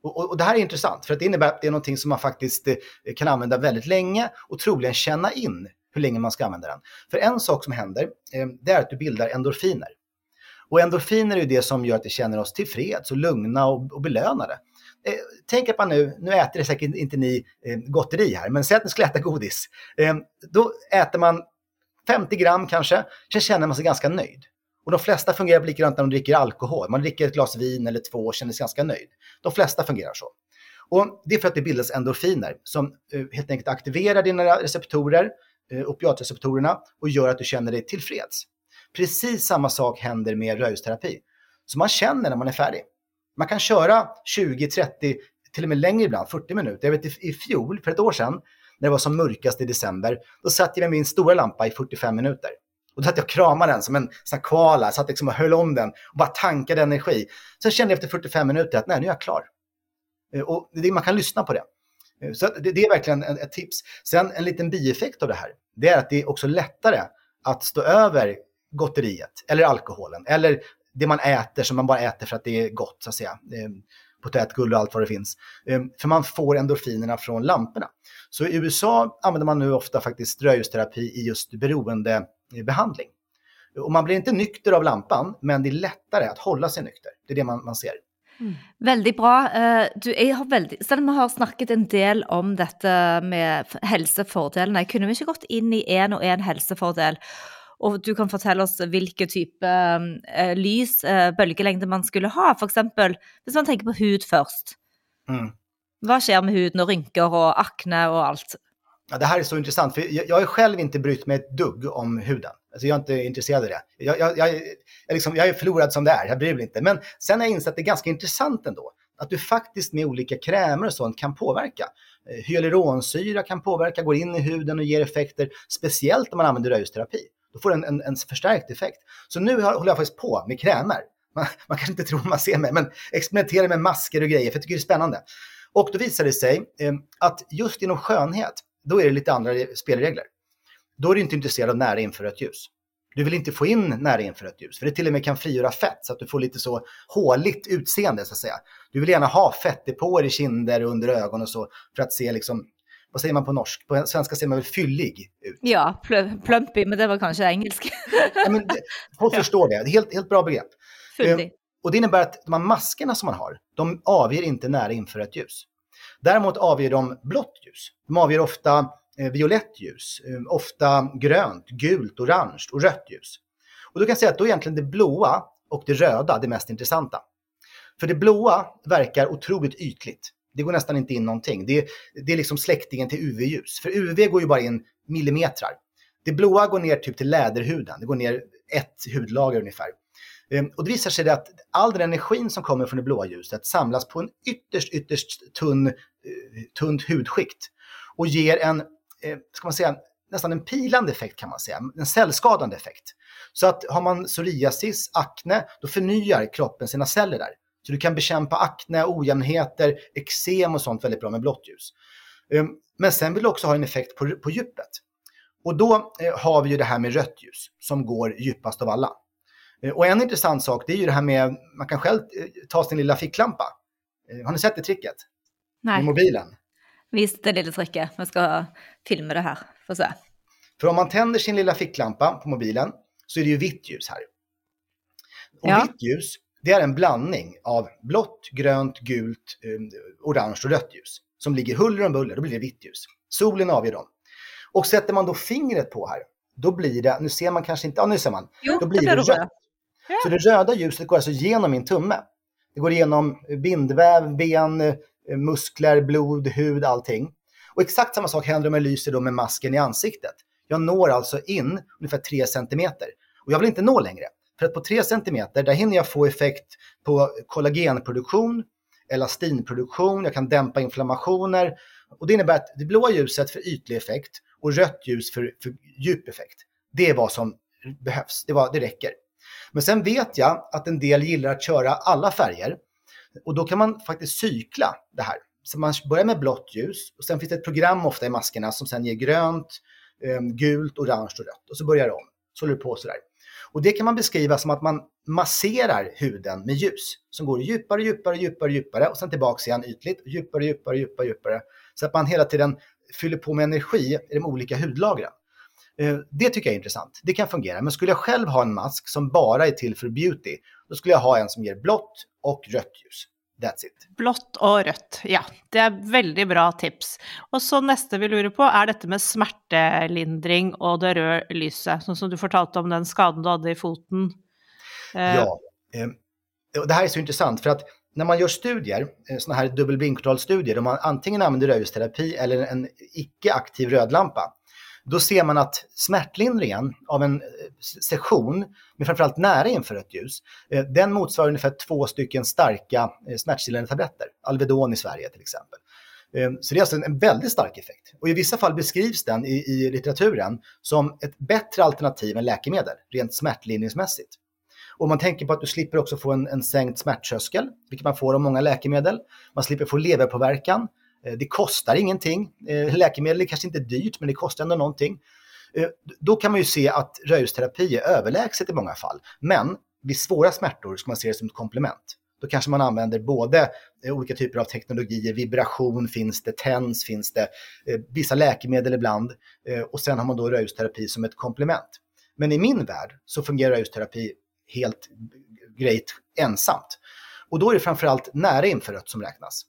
Och, och, och, det här är intressant, för att det innebär att det är någonting som man faktiskt eh, kan använda väldigt länge och troligen känna in hur länge man ska använda den. För en sak som händer, eh, det är att du bildar endorfiner. Och endorfiner är ju det som gör att vi känner oss tillfreds och lugna och, och belönade. Eh, tänk att man nu, nu äter det säkert inte ni eh, gotteri här, men säg att ni skulle äta godis. Eh, då äter man 50 gram kanske, sen känner man sig ganska nöjd. Och de flesta fungerar likadant när de dricker alkohol. Man dricker ett glas vin eller två och känner sig ganska nöjd. De flesta fungerar så. Och det är för att det bildas endorfiner som eh, helt enkelt aktiverar dina receptorer Eh, opiatreceptorerna och gör att du känner dig tillfreds. Precis samma sak händer med röjsterapi. Så man känner när man är färdig. Man kan köra 20, 30, till och med längre ibland, 40 minuter. Jag vet i, fjol, för ett år sedan, när det var som mörkast i december, då satt jag med min stora lampa i 45 minuter. Och då satt jag och kramade den som en sån koala, satt liksom och höll om den och bara tankade energi. Sen kände jag efter 45 minuter att nej, nu är jag klar. Eh, och det, man kan lyssna på det. Eh, så det, det är verkligen ett tips. Sen en liten bieffekt av det här, det är att det är också lättare att stå över gotteriet eller alkoholen eller det man äter som man bara äter för att det är gott, så att säga. Ehm, Potätgull och allt vad det finns. Ehm, för man får endorfinerna från lamporna. Så i USA använder man nu ofta faktiskt rödljusterapi i just beroendebehandling. Eh, och man blir inte nykter av lampan, men det är lättare att hålla sig nykter. Det är det man, man ser. Mm. Veldig bra. Eh, du, jeg har veldig, selv om vi har snakket en del om dette med helsefordelene, kunne vi ikke gått inn i én og én helsefordel? Og du kan fortelle oss hvilke type uh, lys, uh, bølgelengde man skulle ha. F.eks. hvis man tenker på hud først. Mm. Hva skjer med huden och rynkor och akne och allt? Ja, det här är så intressant, för jag, jag har själv inte brytt mig ett dugg om huden. Alltså jag är inte intresserad av det. Jag, jag, jag, liksom, jag är förlorad som det är, jag bryr mig inte. Men sen har jag insett att det är ganska intressant ändå. Att du faktiskt med olika krämer och sånt kan påverka. Eh, hyaluronsyra kan påverka, går in i huden och ger effekter, speciellt om man använder rödljusterapi. Då får du en, en, en förstärkt effekt. Så nu håller jag faktiskt på med krämer. Man, man kanske inte tror man ser mig, men experimenterar med masker och grejer, för jag tycker det är spännande. Och då visar det sig eh, att just inom skönhet, då är det lite andra spelregler då är du inte intresserad av nära infrarött ljus. Du vill inte få in nära infrarött ljus, för det till och med kan frigöra fett så att du får lite så håligt utseende så att säga. Du vill gärna ha fettdepåer i kinder och under ögon och så för att se liksom, vad säger man på norsk? På svenska säger man väl fyllig ut? Ja, pl plumpig, men det var kanske engelska. ja, men det, folk förstår det, det är helt, helt bra begrepp. Fyllig. Um, och det innebär att de här maskerna som man har, de avger inte nära infrarött ljus. Däremot avger de blått ljus. De avger ofta Eh, violett ljus, eh, ofta grönt, gult, orange och rött ljus. Och du kan säga att då är egentligen det blåa och det röda det mest intressanta. För det blåa verkar otroligt ytligt. Det går nästan inte in någonting. Det är, det är liksom släktingen till UV-ljus. För UV går ju bara in millimetrar. Det blåa går ner typ till läderhuden. Det går ner ett hudlager ungefär. Ehm, och det visar sig att all den energin som kommer från det blåa ljuset samlas på en ytterst, ytterst tunn, eh, tunt hudskikt och ger en ska man säga, nästan en pilande effekt kan man säga, en cellskadande effekt. Så att har man psoriasis, akne, då förnyar kroppen sina celler där. Så du kan bekämpa akne, ojämnheter, eksem och sånt väldigt bra med blått ljus. Um, men sen vill du också ha en effekt på, på djupet. Och då eh, har vi ju det här med rött ljus som går djupast av alla. Eh, och en intressant sak det är ju det här med, man kan själv eh, ta sin lilla ficklampa. Eh, har ni sett det tricket? Nej. Med mobilen. Vis det lilla tricket. Vi ska filma det här. Får se. För om man tänder sin lilla ficklampa på mobilen så är det ju vitt ljus här. Och ja. vitt ljus, det är en blandning av blått, grönt, gult, eh, orange och rött ljus som ligger huller om buller, då blir det vitt ljus. Solen avger dem. Och sätter man då fingret på här, då blir det, nu ser man kanske inte, ja nu ser man, Jo, då blir det det rött. Ja. Så det röda ljuset går alltså genom min tumme. Det går igenom bindväv, ben, Eh, muskler, blod, hud, allting. Och exakt samma sak händer om jag lyser då med masken i ansiktet. Jag når alltså in ungefär 3 centimeter. Och jag vill inte nå längre. För att på 3 centimeter, där hinner jag få effekt på kollagenproduktion, elastinproduktion, jag kan dämpa inflammationer. Och det innebär att det blåa ljuset för ytlig effekt och rött ljus för, för djup effekt. Det är vad som behövs, det, var, det räcker. Men sen vet jag att en del gillar att köra alla färger. Och då kan man faktiskt cykla det här. Så man börjar med blått ljus och sen finns det ett program ofta i maskerna som sen ger grönt, ehm, gult, orange och rött. Och så börjar det om. Så håller det på sådär. Och det kan man beskriva som att man masserar huden med ljus som går djupare, djupare, djupare, djupare och sen tillbaks igen ytligt, djupare, djupare, djupare, djupare. Så att man hela tiden fyller på med energi i de olika hudlagren. Eh, Det tycker jag är intressant. Det kan fungera. Men skulle jag själv ha en mask som bara är till för beauty, då skulle jag ha en som ger blått och rött ljus. That's it. Blått og rødt. Ja, det er veldig bra tips. Og så neste vi lurer på, er dette med smertelindring og det lyset. Sånn som du fortalte om den skaden du hadde i foten. Eh, Ja. eh, och Det här är så intressant för att när man gör studier, sådana här dubbelblinkkontrollstudier, där man antingen använder rödljusterapi eller en icke-aktiv rödlampa, då ser man att smärtlindringen av en eh, session men framförallt nära infrarött ljus, eh, den motsvarar ungefär två stycken starka eh, smärtstillande tabletter. Alvedon i Sverige till exempel. Ehm, så det är alltså en- en väldigt stark effekt. Och i vissa fall beskrivs den i, i litteraturen som ett bättre alternativ än läkemedel, rent smärtlindringsmässigt. Och man tänker på att du slipper också få en, en sänkt smärttröskel, vilket man får av många läkemedel. Man slipper få leverpåverkan. Eh, det kostar ingenting. Eh, läkemedel är kanske inte dyrt, men det kostar ändå någonting. Eh, då kan man ju se att rödljusterapi är överlägset i många fall. Men vid svåra smärtor ska man se det som ett komplement. Då kanske man använder både olika typer av teknologier, vibration finns det, TENS finns det, vissa läkemedel ibland och sen har man då rödljusterapi som ett komplement. Men i min värld så fungerar rödljusterapi helt grejt ensamt. Och då är det framförallt nära infrarött som räknas.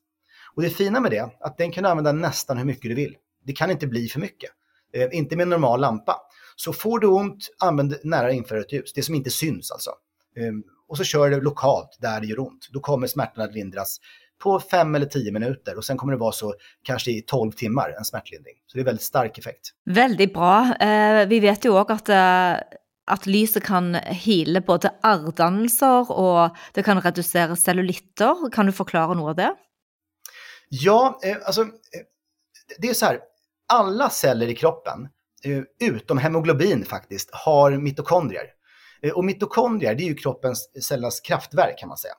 Och det fina med det att den kan du använda nästan hur mycket du vill. Det kan inte bli för mycket. Eh, inte med en normal lampa. Så får du ont, använd nära infrarött ljus. Det som inte syns alltså. Eh, och så kör du lokalt där det gör ont. Då kommer smärtan att lindras på 5 eller 10 minuter och sen kommer det vara så kanske i 12 timmar en smärtlindring. Så det är väldigt stark effekt. Väldigt bra. Eh, vi vet ju också att eh, att lyset kan heale både arrdannelser och det kan redusere cellulitter. Kan du förklara noe av det? Ja, eh, alltså eh, det är så här. Alla celler i kroppen, eh, utom hemoglobin faktiskt, har mitokondrier. Eh, och mitokondrier, det är ju kroppens cellernas kraftverk kan man säga.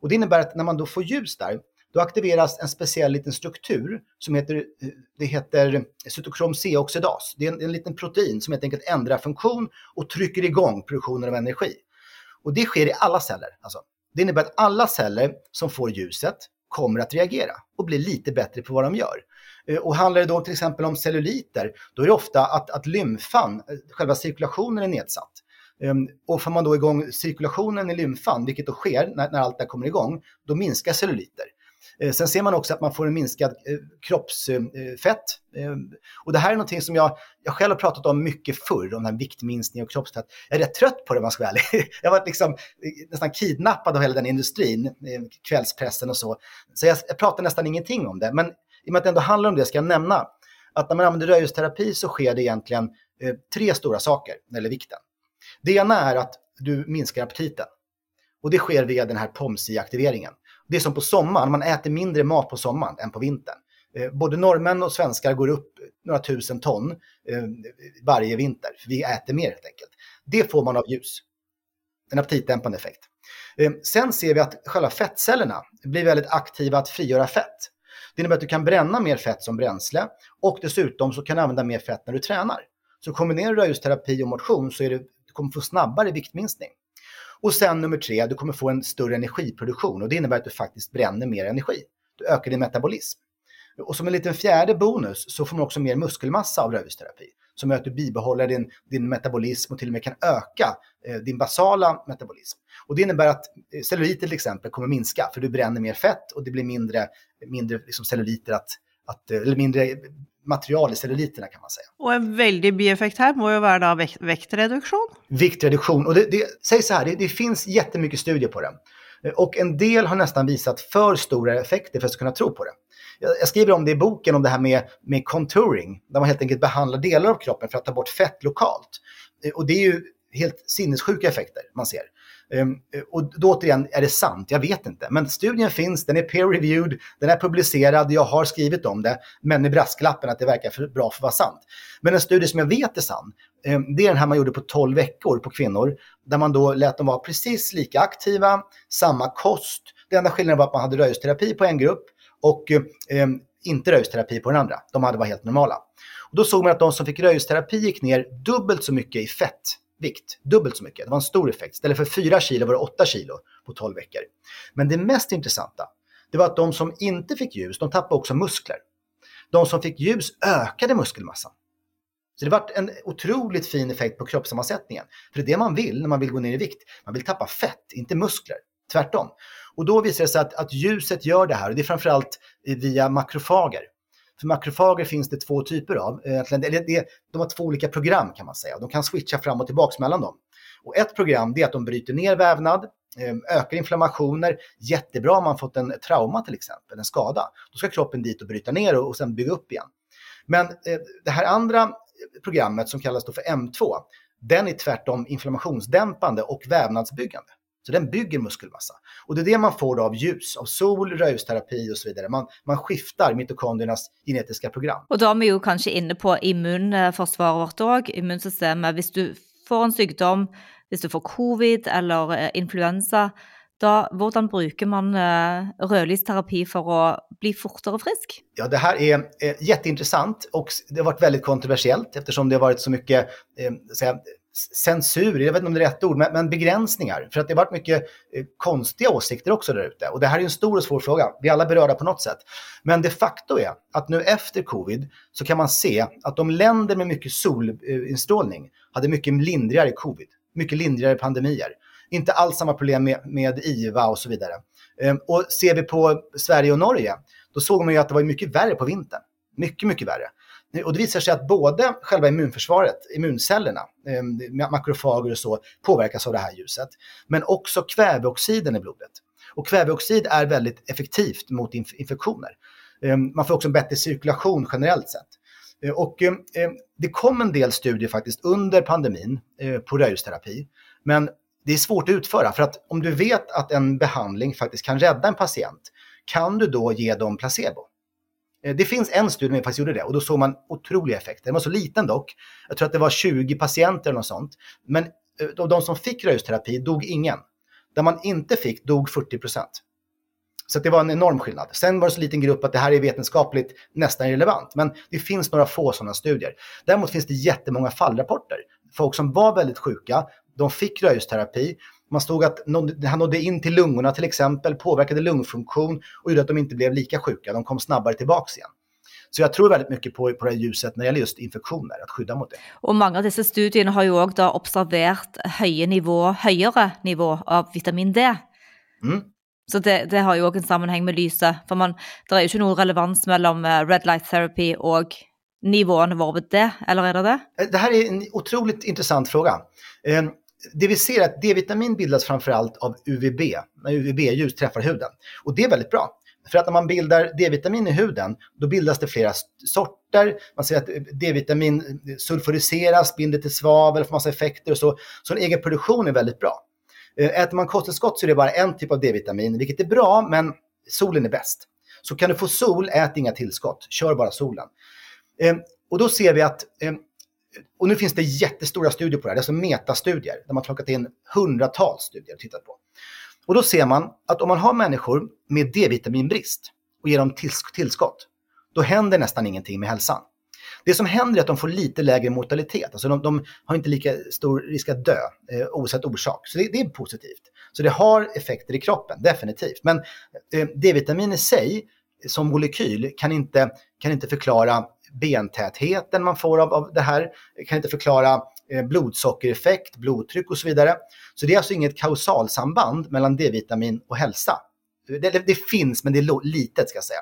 Och det innebär att när man då får ljus där, då aktiveras en speciell liten struktur som heter, det heter cytokrom C-oxidas. Det är en, en liten protein som helt enkelt ändrar funktion och trycker igång produktionen av energi. Och det sker i alla celler. Alltså, det innebär att alla celler som får ljuset kommer att reagera och bli lite bättre på vad de gör. Eh, och handlar det då till exempel om celluliter, då är det ofta att, att lymfan, eh, själva cirkulationen är nedsatt. Ehm, och får man då igång cirkulationen i lymfan, vilket då sker när, när allt det här kommer igång, då minskar celluliter. Eh, sen ser man också att man får en minskad eh, kroppsfett. Eh, och det här är någonting som jag, jag själv har pratat om mycket förr, om den här viktminskningen och kroppsfett. Jag är rätt trött på det om man ska vara ärlig. Jag har varit liksom nästan kidnappad av hela den industrin, kvällspressen och så. Så jag, jag pratar nästan ingenting om det. Men i och med att det ändå handlar om det ska jag nämna att när man använder rödljusterapi så sker det egentligen tre stora saker när det gäller vikten. Det ena är att du minskar aptiten. Och det sker via den här POMSI-aktiveringen. Det är som på sommaren, man äter mindre mat på sommaren än på vintern. Eh, både norrmän och svenskar går upp några tusen ton eh, varje vinter, för vi äter mer helt enkelt. Det får man av ljus. En aptitdämpande effekt. Eh, sen ser vi att själva fettcellerna blir väldigt aktiva att frigöra fett. Det innebär att du kan bränna mer fett som bränsle och dessutom så kan du använda mer fett när du tränar. Så kombinerar du rödljusterapi och motion så är det, du kommer få snabbare viktminskning. Och sen nummer tre, du kommer få en större energiproduktion och det innebär att du faktiskt bränner mer energi. Du ökar din metabolism. Och som en liten fjärde bonus så får man också mer muskelmassa av rödljusterapi. som gör att du bibehåller din, din metabolism och till och med kan öka eh, din basala metabolism. Och det innebär att eh, celluliter till exempel kommer minska för du bränner mer fett och det blir mindre, mindre liksom celluliter att, att, eh, eller mindre material i celluliterna kan man säga. Och en väldig bieffekt här må ju vara vekt, vektreduktion. Viktreduktion, och det, det, säg så här, det, det finns jättemycket studier på det. Och en del har nästan visat för stora effekter för att kunna tro på det. Jag skriver om det i boken, om det här med, med contouring, där man helt enkelt behandlar delar av kroppen för att ta bort fett lokalt. Och det är ju helt sinnessjuka effekter man ser. Ehm, och då återigen, är det sant? Jag vet inte. Men studien finns, den är peer-reviewed, den är publicerad, jag har skrivit om det, men med brasklappen att det verkar för bra för att vara sant. Men en studie som jag vet är sann, ehm, det är den här man gjorde på 12 veckor på kvinnor, där man då lät dem vara precis lika aktiva, samma kost. Det enda skillnaden var att man hade röjsterapi på en grupp och eh, ehm, inte röjsterapi på den andra. De hade varit helt normala. Och då såg man att de som fick röjsterapi gick ner dubbelt så mycket i fett vikt, dubbelt så mycket. Det var en stor effekt. Istället för 4 kilo var det 8 kilo på 12 veckor. Men det mest intressanta, det var att de som inte fick ljus, de tappade också muskler. De som fick ljus ökade muskelmassan. Så det var en otroligt fin effekt på kroppssammansättningen. För det är det man vill när man vill gå ner i vikt. Man vill tappa fett, inte muskler. Tvärtom. Och då visar det sig att, att ljuset gör det här och det är framförallt via makrofager. För makrofager finns det två typer av. Eh, de har två olika program kan man säga. De kan switcha fram och tillbaka mellan dem. Och ett program är att de bryter ner vävnad, ehm, ökar inflammationer. Jättebra om man fått en trauma till exempel, en skada. Då ska kroppen dit och bryta ner och, sen bygga upp igen. Men eh, det här andra programmet som kallas då för M2, den är tvärtom inflammationsdämpande och vävnadsbyggande. Så den bygger muskelmassa. Och det är det man får av ljus, av sol, röjsterapi och så vidare. Man, man skiftar mitokondriernas genetiska program. Och då är vi ju kanske inne på immunförsvaret òg, immunsystemet. Om du får en sjukdom, om du får covid eller eh, influensa, da, hvordan bruker man uh, rødlysterapi for å bli fortare frisk? Ja, det här är eh, jätteintressant och det har varit väldigt kontroversiellt eftersom det har varit så mycket eh, censur, jag vet inte om det är rätt ord, men, men begränsningar. För att det har varit mycket eh, konstiga åsikter också där ute. Och det här är en stor och svår fråga. Vi är alla berörda på något sätt. Men de facto är att nu efter covid så kan man se att de länder med mycket solinstrålning hade mycket lindrigare covid. Mycket lindrigare pandemier. Inte alls samma problem med, med IVA och så vidare. Ehm, och ser vi på Sverige och Norge, då såg man ju att det var mycket värre på vintern. Mycket, mycket värre. Och det visar sig att både själva immunförsvaret, immuncellerna, ehm, makrofager och så, påverkas av det här ljuset. Men också kväveoxiden i blodet. Och kväveoxid är väldigt effektivt mot inf infektioner. Ehm, man får också en bättre cirkulation generellt sett. Eh, och ehm, det kom en del studier faktiskt under pandemin eh, på rödljusterapi. Men det är svårt att utföra för att om du vet att en behandling faktiskt kan rädda en patient, kan du då ge dem placebo? Eh, det finns en studie som faktiskt gjorde det och då såg man otroliga effekter. Den var så liten dock. Jag tror att det var 20 patienter eller något sånt. Men eh, av de som fick röjsterapi dog ingen. Där man inte fick dog 40 procent. Så det var en enorm skillnad. Sen var det så liten grupp att det här är vetenskapligt nästan irrelevant. Men det finns några få sådana studier. Däremot finns det jättemånga fallrapporter. Folk som var väldigt sjuka, de fick röjsterapi. Man stod att han nådde in till lungorna till exempel, påverkade lungfunktion och gjorde att de inte blev lika sjuka. De kom snabbare tillbaka igen. Så jag tror väldigt mycket på, på det här ljuset när det gäller just infektioner, att skydda mot det. Och många av dessa studier har ju också observerat höga nivå, högre nivå av vitamin D. Mm. Så det, det, har ju också en sammanhang med lyset, för man, det är ju inte någon relevans mellan eh, red light therapy och nivån vår det, eller är det det? Eh, det här är en otroligt intressant fråga. Det vi ser är att D-vitamin bildas framförallt av UVB, när UVB-ljus träffar huden. Och det är väldigt bra. För att när man bildar D-vitamin i huden, då bildas det flera sorter. Man ser att D-vitamin sulfuriseras, binder till svavel, får massa effekter och så. Så en egen produktion är väldigt bra. Eh, äter man kosttillskott så är det bara en typ av D-vitamin, vilket är bra, men solen är bäst. Så kan du få sol, ät inga tillskott. Kör bara solen. Eh, och då ser vi att eh, och nu finns det jättestora studier på det här, det är alltså metastudier där man plockat in hundratals studier och tittat på. Och då ser man att om man har människor med D-vitaminbrist och ger dem tillskott, då händer nästan ingenting med hälsan. Det som händer är att de får lite lägre mortalitet, alltså de, de har inte lika stor risk att dö eh, oavsett orsak. Så det, det, är positivt. Så det har effekter i kroppen, definitivt. Men eh, D-vitamin i sig som molekyl kan inte, kan inte förklara bentätheten man får av, av det här. Det kan inte förklara eh, blodsockereffekt, blodtryck och så vidare. Så det är alltså inget kausalsamband mellan D-vitamin och hälsa. Det, det, det finns, men det är litet ska jag säga.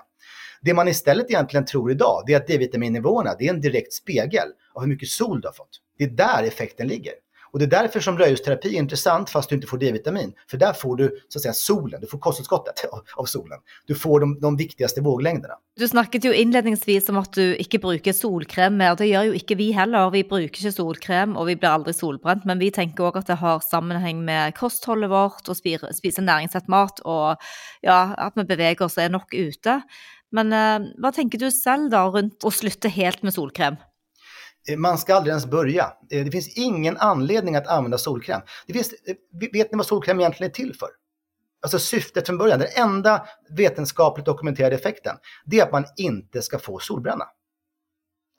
Det man istället egentligen tror idag, det är att D-vitaminnivåerna, det är en direkt spegel av hur mycket sol du har fått. Det är där effekten ligger. Och det är därför som rödljusterapi är intressant fast du inte får D-vitamin. För där får du så att säga solen, du får kosttillskottet av solen. Du får de, de viktigaste våglängderna. Du snakket jo innledningsvis om att du inte bruker solkrem mer. Det gör ju inte vi heller. Vi bruker inte solkrem, och vi blir aldrig solbrent. Men vi tänker också att det har sammanhang med kosthållet vårt, och spisa næringsrett mat, och ja, att vi beväger oss og ute. Men eh, vad tänker du själv då runt att sluta helt med solkräm? Eh, man ska aldrig ens börja. Eh, det finns ingen anledning att använda solkräm. Det finns, eh, vet ni vad solkräm egentligen är till för? Alltså syftet från början, den enda vetenskapligt dokumenterade effekten, det är att man inte ska få solbränna.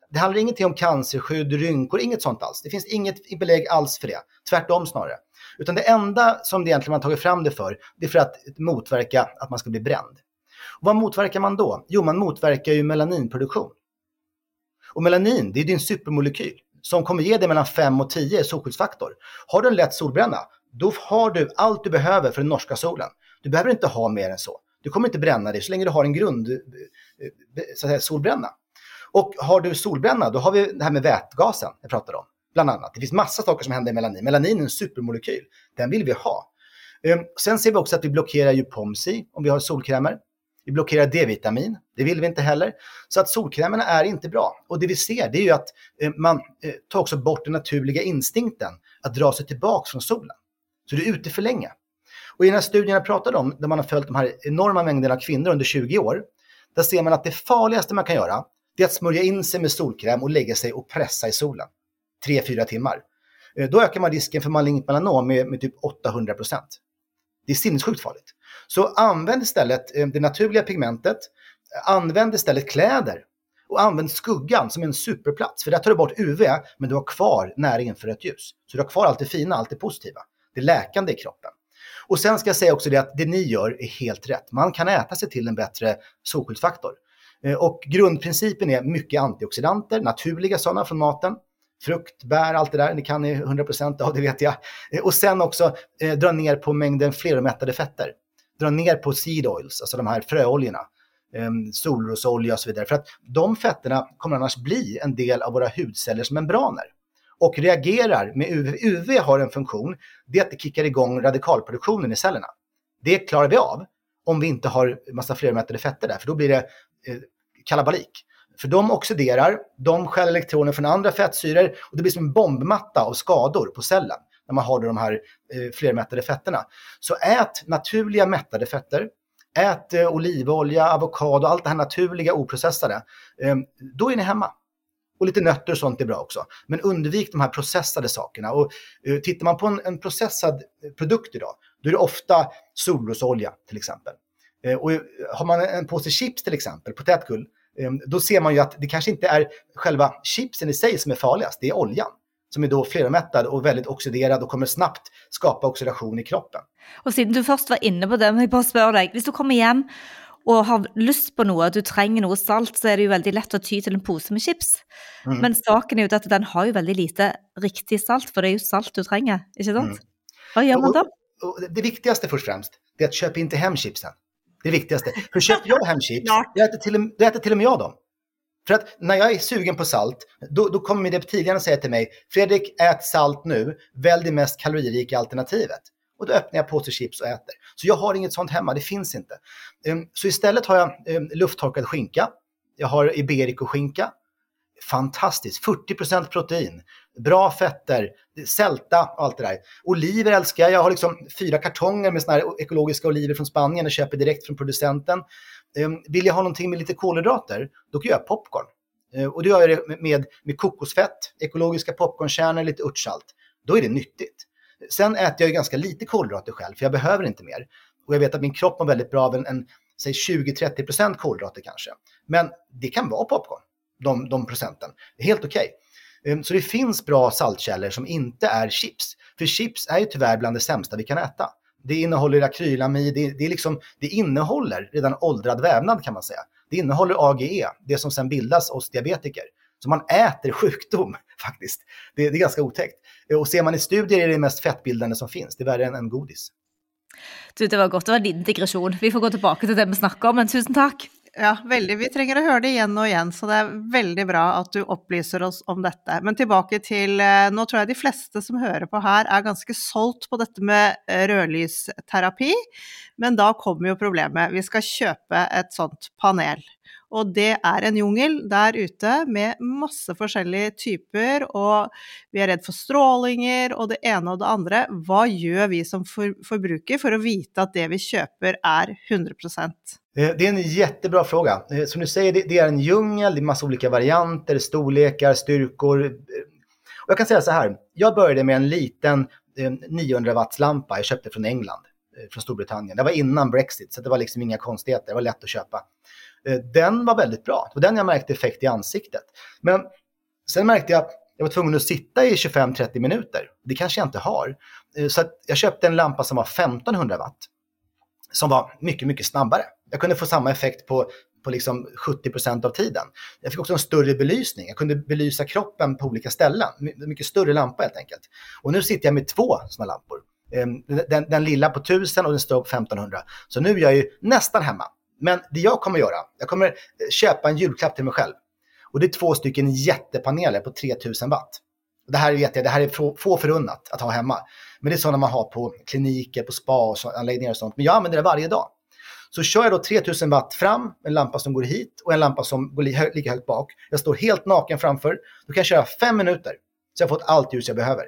Det handlar ingenting om cancerskydd, rynkor, inget sånt alls. Det finns inget belägg alls för det. Tvärtom snarare. Utan det enda som det egentligen man tagit fram det för, det är för att motverka att man ska bli bränd. Och vad motverkar man då? Jo, man motverkar ju melaninproduktion. Och melanin, det är din supermolekyl som kommer ge dig mellan 5 och 10 solskyddsfaktor. Har du en lätt solbränna, då har du allt du behöver för den norska solen. Du behöver inte ha mer än så. Du kommer inte bränna dig så länge du har en grund eh, eh, så att säga, solbränna. Och har du solbränna, då har vi det här med vätgasen jag pratade om. Bland annat. Det finns massa saker som händer i melanin. Melanin är en supermolekyl. Den vill vi ha. Ehm, sen ser vi också att vi blockerar ju POMSI om vi har solkrämer. Vi blockerar D-vitamin, det vill vi inte heller. Så att solkrämerna är inte bra. Och det vi ser det är ju att eh, man eh, tar också bort den naturliga instinkten att dra sig tillbaka från solen. Så du är ute för länge. Och i den här studien jag pratade om, där man har följt de här enorma mängderna kvinnor under 20 år, där ser man att det farligaste man kan göra, det är att smörja in sig med solkräm och lägga sig och pressa i solen. 3-4 timmar. Eh, då ökar man risken för malignt melanom med, med typ 800 procent. Det är sinnessjukt farligt. Så använd istället eh, det naturliga pigmentet, använd istället kläder och använd skuggan som en superplats. För där tar du bort UV, men du har kvar näringen för ett ljus. Så du har kvar allt det fina, allt det positiva. Det läkande i kroppen. Och sen ska jag säga också det att det ni gör är helt rätt. Man kan äta sig till en bättre solskyddsfaktor. Eh, och grundprincipen är mycket antioxidanter, naturliga sådana från maten. Frukt, bär, allt det där. Ni kan ni 100% av, det vet jag. Eh, och sen också eh, dra ner på mängden fleromättade fetter dra ner på seed oils, alltså de här fröoljorna, ehm, solrosolja och så vidare. För att de fetterna kommer annars bli en del av våra hudcellers membraner och reagerar med UV. UV har en funktion, det är att det kickar igång radikalproduktionen i cellerna. Det klarar vi av om vi inte har massa flermättade fetter där, för då blir det eh, kalabalik. För de oxiderar, de stjäl elektroner från andra fettsyror och det blir som en bombmatta av skador på cellen när man har de här eh, flermättade fetterna. Så ät naturliga mättade fetter. Ät eh, olivolja, avokado, allt det här naturliga oprocessade. Eh, då är ni hemma. Och lite nötter och sånt är bra också. Men undvik de här processade sakerna. Och eh, tittar man på en, en processad eh, produkt idag, då är det ofta solrosolja till exempel. Eh, och eh, har man en påse chips till exempel, potätgull, ehm, då ser man ju att det kanske inte är själva chipsen i sig som är farligast, det är oljan som är då flermättad och väldigt oxiderad och kommer snabbt skapa oxidation i kroppen. Och siden du först var inne på det, må jeg bare spørre deg, hvis du kommer hem och har lust på något, du trenger noe salt, så är det ju väldigt lätt att ty till en påse med chips. Mm. Men saken är ju att den har ju väldigt lite riktig salt, för det är ju salt du trenger, inte sant? Mm. Vad gör man då? Och, och det viktigaste först och främst, det är att köpa inte hem chipsen. Det viktigaste. För köper jag hem chips, då äter, till, då äter till och med jag dem. För att när jag är sugen på salt, då, då kommer min reptilhjärna säga till mig, Fredrik, ät salt nu, välj det mest kaloririka alternativet. Och då öppnar jag påse chips och äter. Så jag har inget sånt hemma, det finns inte. Um, så istället har jag um, lufttorkad skinka, jag har iberico-skinka, fantastiskt, 40% protein, bra fetter, sälta och allt det där. Oliver älskar jag, jag har liksom fyra kartonger med såna här ekologiska oliver från Spanien och köper direkt från producenten. Ehm, vill jag ha någonting med lite kolhydrater, då kan jag göra popcorn. Ehm, och då gör jag det med, med kokosfett, ekologiska popcornkärnor, lite örtsalt. Då är det nyttigt. Sen äter jag ju ganska lite kolhydrater själv, för jag behöver inte mer. Och jag vet att min kropp mår väldigt bra av en, en säg 20-30% kolhydrater kanske. Men det kan vara popcorn, de, de procenten. Helt okej. Okay. Så det finns bra saltkällor som inte är chips. För chips är ju tyvärr bland det sämsta vi kan äta. Det innehåller akrylamid, det, det, liksom, det innehåller redan åldrad vävnad kan man säga. det innehåller AGE, det som sen bildas hos diabetiker. Så man äter sjukdom faktiskt. Det, det är ganska otäckt. Och ser man i studier är det det mest fettbildande som finns. Det är värre än, än godis. Du, det var gott, Det var en liten digresjon. Vi får gå tillbaka till det vi snackade om, men tusen tack. Ja, veldig. Vi trenger å høre det igjen og igjen, så det er veldig bra at du opplyser oss om dette. Men tilbake til eh, Nå tror jeg de fleste som hører på her, er ganske solgt på dette med eh, rødlysterapi, men da kommer jo problemet. Vi skal kjøpe et sånt panel. Og det er en jungel der ute med masse forskjellige typer, og vi er redd for strålinger og det ene og det andre. Hva gjør vi som forbruker for å vite att det vi köper är 100%? Eh, det är en jättebra fråga. Eh, som du säger, det är en djungel, det är massa olika varianter, storlekar, styrkor. Eh, och jag kan säga så här, jag började med en liten 900 eh, watts lampa jag köpte från England, från Storbritannien. Det var innan Brexit, så det var liksom inga konstigheter, det var lätt att köpa. Den var väldigt bra. och den jag märkte effekt i ansiktet. Men sen märkte jag att jag var tvungen att sitta i 25-30 minuter. Det kanske jag inte har. Så jag köpte en lampa som var 1500 watt. Som var mycket, mycket snabbare. Jag kunde få samma effekt på, på liksom 70% av tiden. Jag fick också en större belysning. Jag kunde belysa kroppen på olika ställen. My mycket större lampa helt enkelt. Och nu sitter jag med två sådana lampor. Ehm, den, den, lilla på 1000 och den stora på 1500. Så nu är jag ju nästan hemma. Men det jag kommer göra, jag kommer eh, köpa en julklapp till mig själv. Och det är två stycken jättepaneler på 3000 watt. Det här vet jag, det här är få förunnat att ha hemma. Men det är sådana man har på kliniker, på spa och anläggningar och sånt. Men jag använder det varje dag. Så kör jag då 3000 watt fram, en lampa som går hit och en lampa som går lika högt bak. Jag står helt naken framför. Då kan jag köra fem minuter. Så jag har fått allt ljus jag behöver.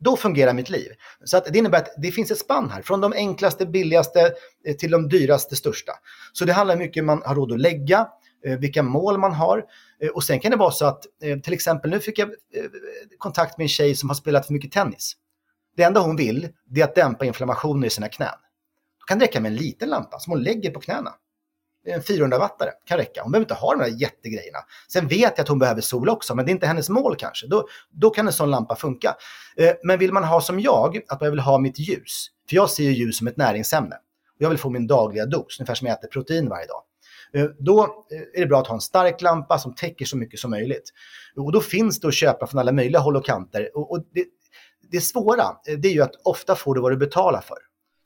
Då fungerar mitt liv. Så att det innebär att det finns ett spann här, från de enklaste, billigaste eh, till de dyraste, största. Så det handlar mycket om man har råd att lägga, eh, vilka mål man har. Eh, och sen kan det vara så att, till exempel nu fick jag kontakt med en tjej som har spelat för mycket tennis. Det enda hon vill, det är att dämpa inflammationer i sina knän. Kan det räcka med en liten lampa som hon lägger på knäna en 400-wattare kan räcka. Hon behöver inte ha de här jättegrejerna. Sen vet jag att hon behöver sol också, men det är inte hennes mål kanske. Då, då kan en sån lampa funka. Eh, men vill man ha som jag, att jag vill ha mitt ljus, för jag ser ju ljus som ett näringsämne. Jag vill få min dagliga dos, ungefär som jag äter protein varje dag. Eh, då eh, är det bra att ha en stark lampa som täcker så mycket som möjligt. Och då finns det att köpa från alla möjliga håll och kanter. Och, det, det svåra, det är ju att ofta får du vad du betalar för.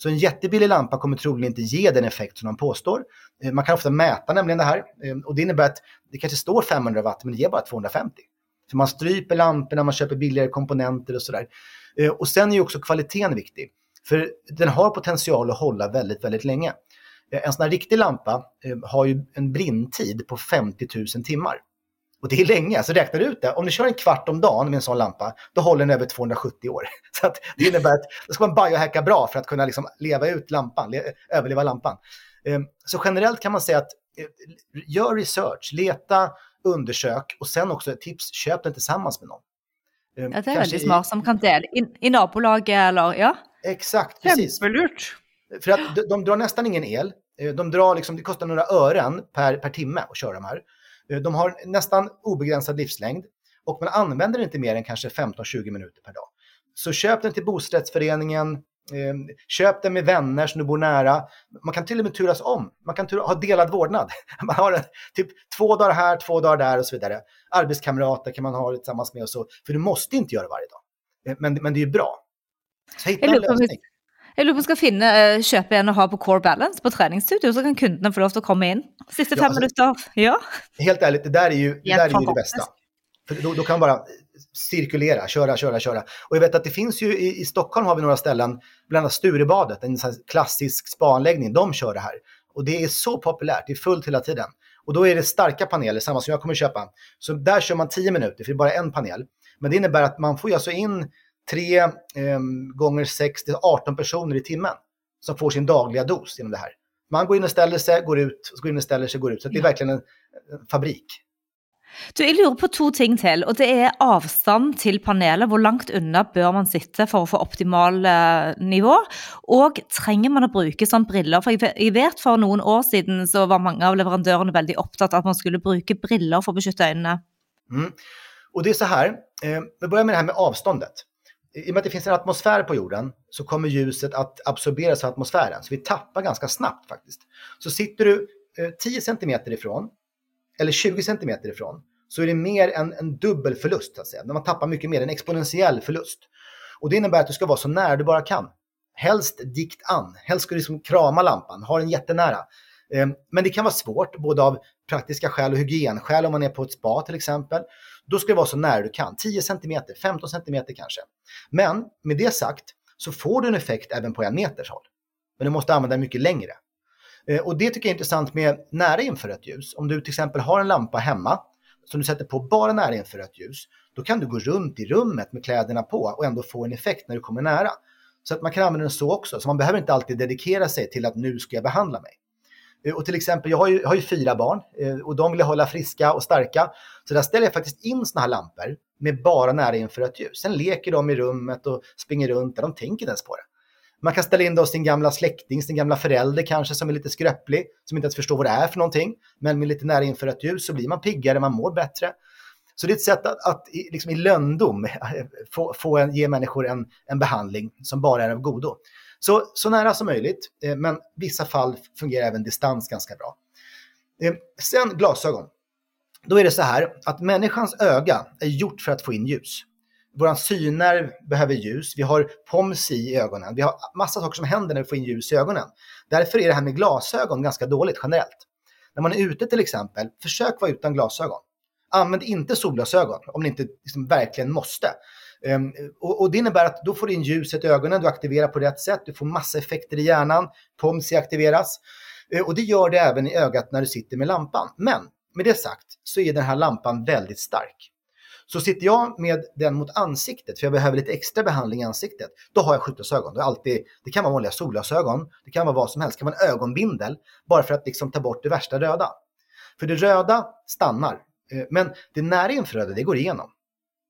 Så en jättebillig lampa kommer troligen inte ge den effekt som de påstår. Eh, man kan ofta mäta nämligen det här eh, och det innebär att det kanske står 500 watt men det ger bara 250. För man stryper lamporna, man köper billigare komponenter och sådär. Eh, och sen är ju också kvaliteten viktig. För den har potential att hålla väldigt, väldigt länge. En sån här riktig lampa har ju en brintid på 50 000 timmar. Och det är länge, alltså räknar du ut det. Om du kör en kvart om dagen med en sån lampa, då håller den över 270 år. Så att det innebär att då ska man biohacka bra för att kunna liksom leva ut lampan, överleva lampan. Ehm, så generellt kan man säga att eh, gör research, leta, undersök och sen också ett tips, köp den tillsammans med någon. Ehm, ja, det är väldigt smart som kan dela i, i nabolaget eller ja. Exakt, precis. Kämpelurt. För att de, de drar nästan ingen el. Eh, de drar liksom, det kostar några ören per, per timme att köra de här. Eh, de har nästan obegränsad livslängd och man använder inte mer än kanske 15-20 minuter per dag. Så köp den till bostadsrättsföreningen, eh, köp den med vänner som du bor nära. Man kan till och med turas om. Man kan ha delad vårdnad. Man har en, typ två dagar här, två dagar där och så vidare. Arbetskamrater kan man ha tillsammans med och så. För du måste inte göra varje dag. Eh, men, men det är ju bra. Så hitta en lösning. Jeg lurer på om vi skal finne, uh, kjøpe en å ha på Core Balance på treningsstudio, så kan kundene få lov til å komme inn. Siste fem ja, alltså, minuter. Ja. Helt ärligt, det där är ju det, där är ju det bästa. För då, då, kan man bara cirkulera, köra, köra, köra. Och jag vet att det finns ju i, i Stockholm har vi några ställen, bland annat Sturebadet, en klassisk spaanläggning, de kör det här. Och det är så populärt, det är fullt hela tiden. Och då är det starka paneler, samma som jag kommer köpa. Så där kör man 10 minuter, för det är bara en panel. Men det innebär att man får ju alltså in tre eh, gånger 6 till 18 personer i timmen som får sin dagliga dos genom det här. Man går in och ställer sig, går ut, går in och ställer sig, går ut. Så det är verkligen en, en fabrik. Du, jeg lurer på to ting til, og det er avstand til panelet. Hvor langt unna bør man sitte for å få optimal eh, nivå? Og trenger man å bruke sånn briller? For jeg vet for noen år siden så var mange av leverandørene veldig opptatt av at man skulle bruke briller for å beskytte øynene. Mm. Och det är så här, eh, vi börjar med det här med avståndet i och med att det finns en atmosfär på jorden så kommer ljuset att absorberas av atmosfären. Så vi tappar ganska snabbt faktiskt. Så sitter du eh, 10 cm ifrån, eller 20 cm ifrån, så är det mer än en dubbel förlust, så att säga. När man tappar mycket mer, en exponentiell förlust. Och det innebär att du ska vara så nära du bara kan. Helst dikt an, helst ska du liksom krama lampan, ha den jättenära. Ehm, men det kan vara svårt, både av praktiska skäl och hygienskäl om man är på ett spa till exempel. Då ska det vara så nära du kan, 10 cm, 15 cm kanske. Men med det sagt så får du en effekt även på en meters håll. Men du måste använda den mycket längre. Eh, och det tycker jag är intressant med nära infrarött ljus. Om du till exempel har en lampa hemma som du sätter på bara nära infrarött ljus, då kan du gå runt i rummet med kläderna på och ändå få en effekt när du kommer nära. Så att man kan använda den så också, så man behöver inte alltid dedikera sig till att nu ska jag behandla mig. Eh, och till exempel, jag har ju, jag har ju fyra barn eh, och de vill jag hålla friska och starka. Så där ställer jag faktiskt in såna här lampor med bara nära infrarött ljus. Sen leker de i rummet och springer runt där, de tänker inte ens på det. Man kan ställa in då sin gamla släkting, sin gamla förälder kanske som är lite skröplig, som inte ens förstår vad det är för någonting. Men med lite nära infrarött ljus så blir man piggare, man mår bättre. Så det är ett sätt att, att liksom i löndom få, få en, ge människor en, en behandling som bara är av godo. Så, så nära som möjligt, eh, men vissa fall fungerar även distans ganska bra. Eh, sen glasögon. Då är det så här att människans öga är gjort för att få in ljus. Vår synnerv behöver ljus, vi har POMSI i ögonen, vi har massa saker som händer när vi får in ljus i ögonen. Därför är det här med glasögon ganska dåligt generellt. När man är ute till exempel, försök vara utan glasögon. Använd inte solglasögon om ni inte liksom verkligen måste. Ehm, och, och, det innebär att då får du in ljuset i ögonen, du aktiverar på rätt sätt, du får massa effekter i hjärnan, POMSI aktiveras. Eh, och det gör det även i ögat när du sitter med lampan. Men med det sagt så är den här lampan väldigt stark. Så sitter jag med den mot ansiktet, för jag behöver lite extra behandling i ansiktet, då har jag skyddsglasögon. Det, alltid, det kan vara vanliga solglasögon, det kan vara vad som helst, det kan vara en ögonbindel, bara för att liksom ta bort det värsta röda. För det röda stannar, eh, men det nära infraröda, det går igenom.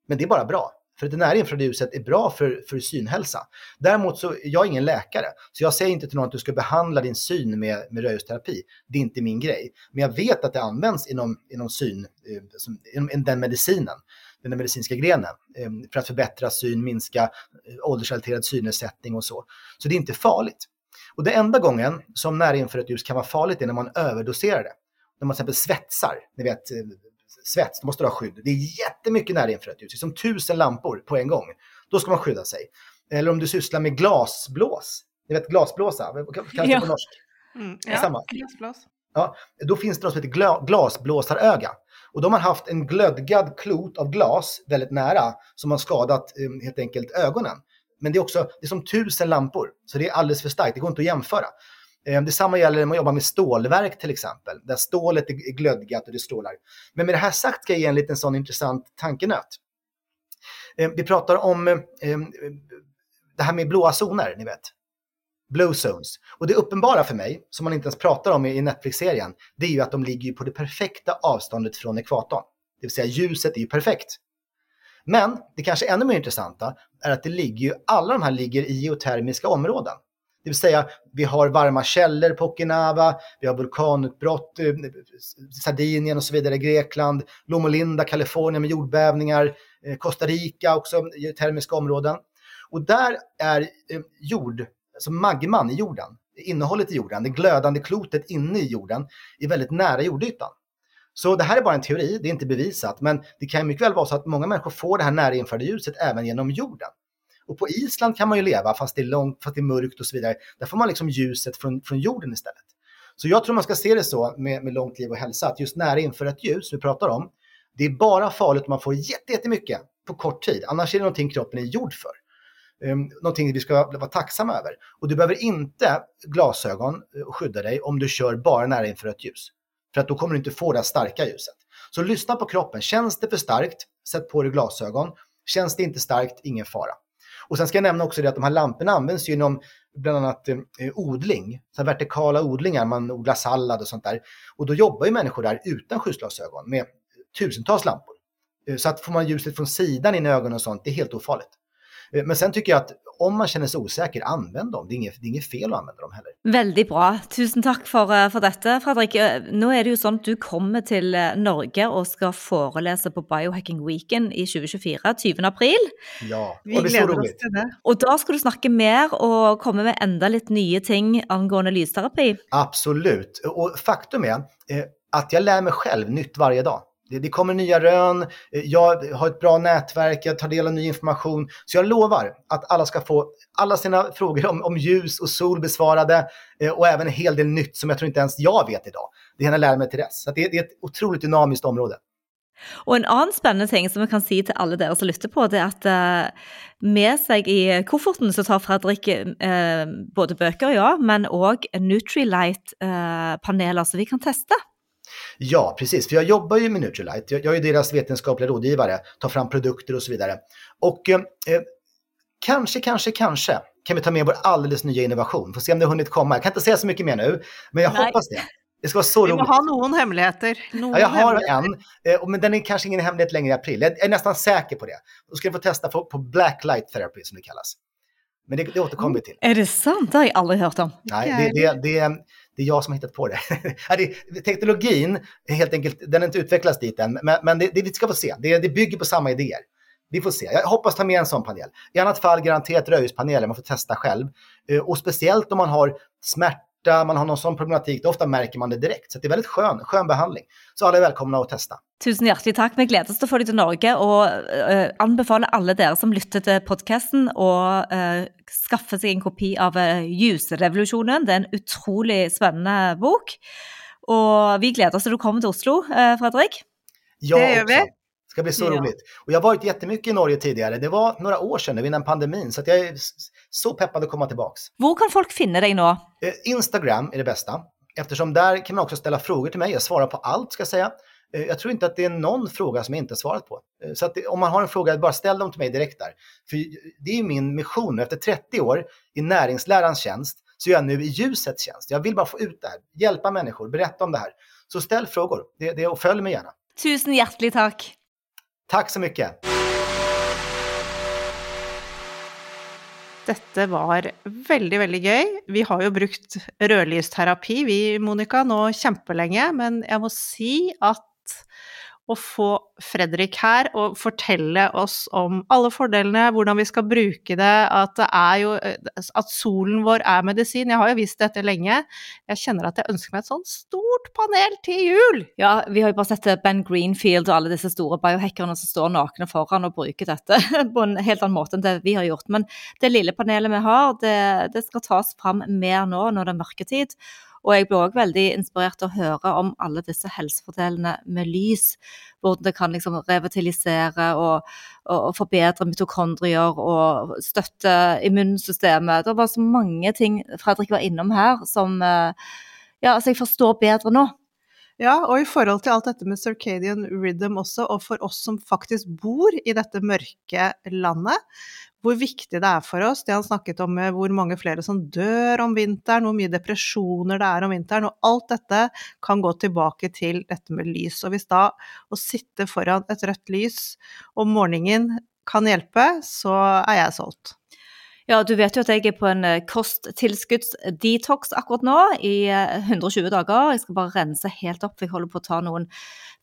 Men det är bara bra. För det nära infraröda ljuset är bra för, för synhälsa. Däremot så, jag är ingen läkare, så jag säger inte till någon att du ska behandla din syn med, med rödljusterapi. Det är inte min grej. Men jag vet att det används inom, inom syn, eh, inom den medicinen den medicinska grenen eh, för att förbättra syn, minska eh, åldersrelaterad synnedsättning och så. Så det är inte farligt. Och det enda gången som närinfrarött ljus kan vara farligt är när man överdoserar det. När man till exempel svetsar, ni vet, svets, då måste du ha skydd. Det är jättemycket närinfrarött ljus, det är som tusen lampor på en gång. Då ska man skydda sig. Eller om du sysslar med glasblås, ni vet glasblåsa, kallas det ja. på norsk? Mm, ja, Samma. glasblås. Ja, då finns det något som heter glasblåsaröga. Och de har haft en glödgad klot av glas väldigt nära som har skadat eh, helt enkelt ögonen. Men det är också det är som tusen lampor, så det är alldeles för starkt. Det går inte att jämföra. Ehm, detsamma gäller när man jobbar med stålverk till exempel, där stålet är glödgat och det strålar. Men med det här sagt ska jag ge en liten sån intressant tankenöt. Ehm, vi pratar om ehm, det här med blåa zoner, ni vet. Blue Zones. Och det uppenbara för mig, som man inte ens pratar om i Netflix-serien, det är ju att de ligger på det perfekta avståndet från ekvatorn. Det vill säga ljuset är ju perfekt. Men det kanske ännu mer intressanta är att det ligger ju, alla de här ligger i geotermiska områden. Det vill säga, vi har varma källor på Okinawa, vi har vulkanutbrott, eh, Sardinien och så vidare, Grekland, Loma Linda, Kalifornien med jordbävningar, eh, Costa Rica också, geotermiska områden. Och där är eh, jord alltså magman i jorden, innehållet i jorden, det glödande klotet inne i jorden, är väldigt nära jordytan. Så det här är bara en teori, det är inte bevisat, men det kan mycket väl vara så att många människor får det här närinfraröda ljuset även genom jorden. Och på Island kan man ju leva fast det är långt, fast det är mörkt och så vidare. Där får man liksom ljuset från, från jorden istället. Så jag tror man ska se det så med, med långt liv och hälsa, att just nära inför ett ljus vi pratar om, det är bara farligt om man får jättemycket på kort tid. Annars är det någonting kroppen är gjord för. Um, någonting vi ska vara tacksamma över. Och du behöver inte glasögon eh, och skydda dig om du kör bara nära inför ett ljus. För att då kommer du inte få det starka ljuset. Så lyssna på kroppen. Känns det för starkt, sätt på dig glasögon. Känns det inte starkt, ingen fara. Och sen ska jag nämna också det att de här lamporna används ju inom bland annat eh, odling, så vertikala odlingar, man odlar sallad och sånt där. Och då jobbar ju människor där utan skyddsglasögon med tusentals lampor. Eh, så att får man ljuset från sidan in i ögonen och sånt, det är helt ofarligt. Eh, Men sen tycker jag att om man känner sig osäker, använd dem. Det är inget, det är inget fel att använda dem heller. Veldig bra. Tusen takk for, eh, for dette, Fredrik. Eh, Nå er det jo sånn at du kommer til eh, Norge og skal forelese på Biohacking Weekend i 2024, 20. april. Ja, Vi och det är så roligt. Og da skal du snakke mer og komme med enda litt nye ting angående lysterapi. Absolut. Och faktum är att jag lär mig själv nytt varje dag. Det, det kommer nya rön, eh, jag har ett bra nätverk, jag tar del av ny information. Så jag lovar att alla ska få alla sina frågor om, om ljus och sol besvarade eh, och även en hel del nytt som jag tror inte ens jag vet idag. Det hinner jag lära mig till dess. Så det, det är ett otroligt dynamiskt område. Och en annan spännande ting som jag kan säga till alla er som lyssnar på, det är att eh, med sig i kofferten så tar Fredrik eh, både böcker, ja, men också Nutrilite-paneler eh, som vi kan testa. Ja, precis. För jag jobbar ju med Nutrilite. Jag, jag är deras vetenskapliga rådgivare, tar fram produkter och så vidare. Och eh, eh, kanske, kanske, kanske kan vi ta med vår alldeles nya innovation. Får se om det har hunnit komma. Jag kan inte säga så mycket mer nu, men jag Nej. hoppas det. Det ska vara så Vi må roligt. ha noen hemmeligheter. Noen Ja, jag har en, eh, men den är kanske ingen hemlighet längre i april. Jag är nästan säker på det. Då ska ni få testa på, blacklight therapy som det kallas. Men det, det återkommer vi till. Er det sant? Det har jeg aldri hørt om. Nej, det, det, det, det är jag som har hittat på det. Teknologin, helt enkelt, den har inte utvecklats dit än, men, men det, det vi ska få se. Det, det bygger på samma idéer. Vi får se. Jag hoppas ta med en sån panel. I annat fall garanterat röjhuspaneler, man får testa själv. Eh, och speciellt om man har smärta, man har någon sån problematik, då ofta märker man det direkt. Så det är väldigt skön, skön behandling. Så alla är välkomna att testa. Tusen hjertelig takk. Vi gleder oss til å få deg til Norge og eh, anbefaler alle dere som lytter til podkasten å eh, skaffe seg en kopi av uh, Juserevolusjonen. Det er en utrolig spennende bok. Og vi gleder oss til du kommer till Oslo, eh, Fredrik. Jag Det gör vi. Det ska bli så Ja. roligt. Och jag har varit jättemycket i Norge tidigare. Det var några år sedan, innan pandemin. Så att jag är så peppad att komma tillbaks. Hvor kan folk finne deg nå? Eh, Instagram är det bästa. Eftersom där kan man också ställa frågor till mig. Jag svarar på allt ska jag säga. Eh, Jag tror inte att det är någon fråga som jag inte har svarat på. Eh, Så att om man har en fråga, bara ställ dem till mig direkt där. För det är min mission. Efter 30 år i näringslärans tjänst så är jag nu i ljusets tjänst. Jag vill bara få ut det här, hjälpa människor, berätta om det här. Så ställ frågor det, det, och följ mig gärna. Tusen hjertelig takk. Tack så mycket. Dette var veldig, veldig gøy. Vi har jo brukt rødlysterapi, vi, Monica, nå kjempelenge, men jeg må si at å få Fredrik her og fortelle oss om alle fordelene, hvordan vi skal bruke det, at det er jo eh, At solen vår er medisin. Jeg har jo visst dette lenge. Jeg kjenner at jeg ønsker meg et sånt stort panel til jul! Ja, vi har jo bare sett eh, Ben Greenfield og alle disse store biohackerne som står nakne foran og bruker dette på en helt annen måte enn det vi har gjort. Men det lille panelet vi har, det, det skal tas fram mer nå når det er mørketid. Og jeg ble òg veldig inspirert til å høre om alle disse helsefordelene med lys. Hvordan det kan liksom revitalisere og, og, og forbedre mitokondrier og støtte immunsystemet. Det var så mange ting Fredrik var innom her som eh, Ja, altså jeg forstår bedre nå. Ja, och i forhold til alt dette med circadian rhythm også, og for oss som faktisk bor i dette mørke landet, hvor viktig det er for oss. Det han snakket om med hvor mange flere som dør om vinteren, hvor mye depresjoner det er om vinteren, og alt dette kan gå tilbake til dette med lys. Og hvis da å sitte foran et rødt lys om morgenen kan hjelpe, så er jeg solgt. Ja, du vet jo at jeg er på en eh, kosttilskuddsdetox akkurat nå i eh, 120 dager. Jeg skal bare rense helt opp, for jeg holder på å ta noen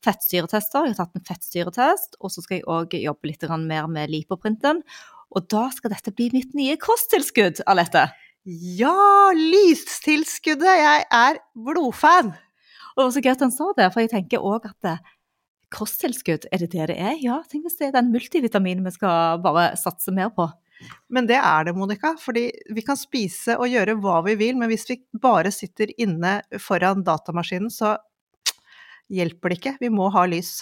fettsyretester. Jeg har tatt en fettsyretest, og så skal jeg òg jobbe litt grann mer med lipoprinten. Og da skal dette bli mitt nye kosttilskudd, Alette. Ja, lystilskuddet! Jeg er blodfan! Og det var så gøy at han sa det, for jeg tenker òg at eh, kosttilskudd, er det det det er? Ja, tenk hvis det er den multivitaminen vi skal bare satse mer på. Men det er det, Monica. Fordi vi kan spise og gjøre hva vi vil, men hvis vi bare sitter inne foran datamaskinen, så hjelper det ikke. Vi må ha lys.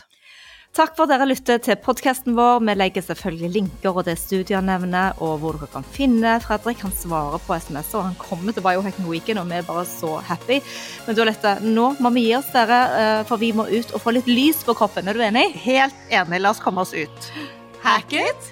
Takk for at dere lytter til podkasten vår. Vi legger selvfølgelig linker og det nevner, og hvor dere kan finne Fredrik. Han svarer på SMS-er, og han kommer til Biohacking Weekend, og vi er bare så happy. Men du Alette, nå må vi gi oss dere, for vi må ut og få litt lys på kroppen. Er du enig? Helt enig, la oss komme oss ut. Hack it,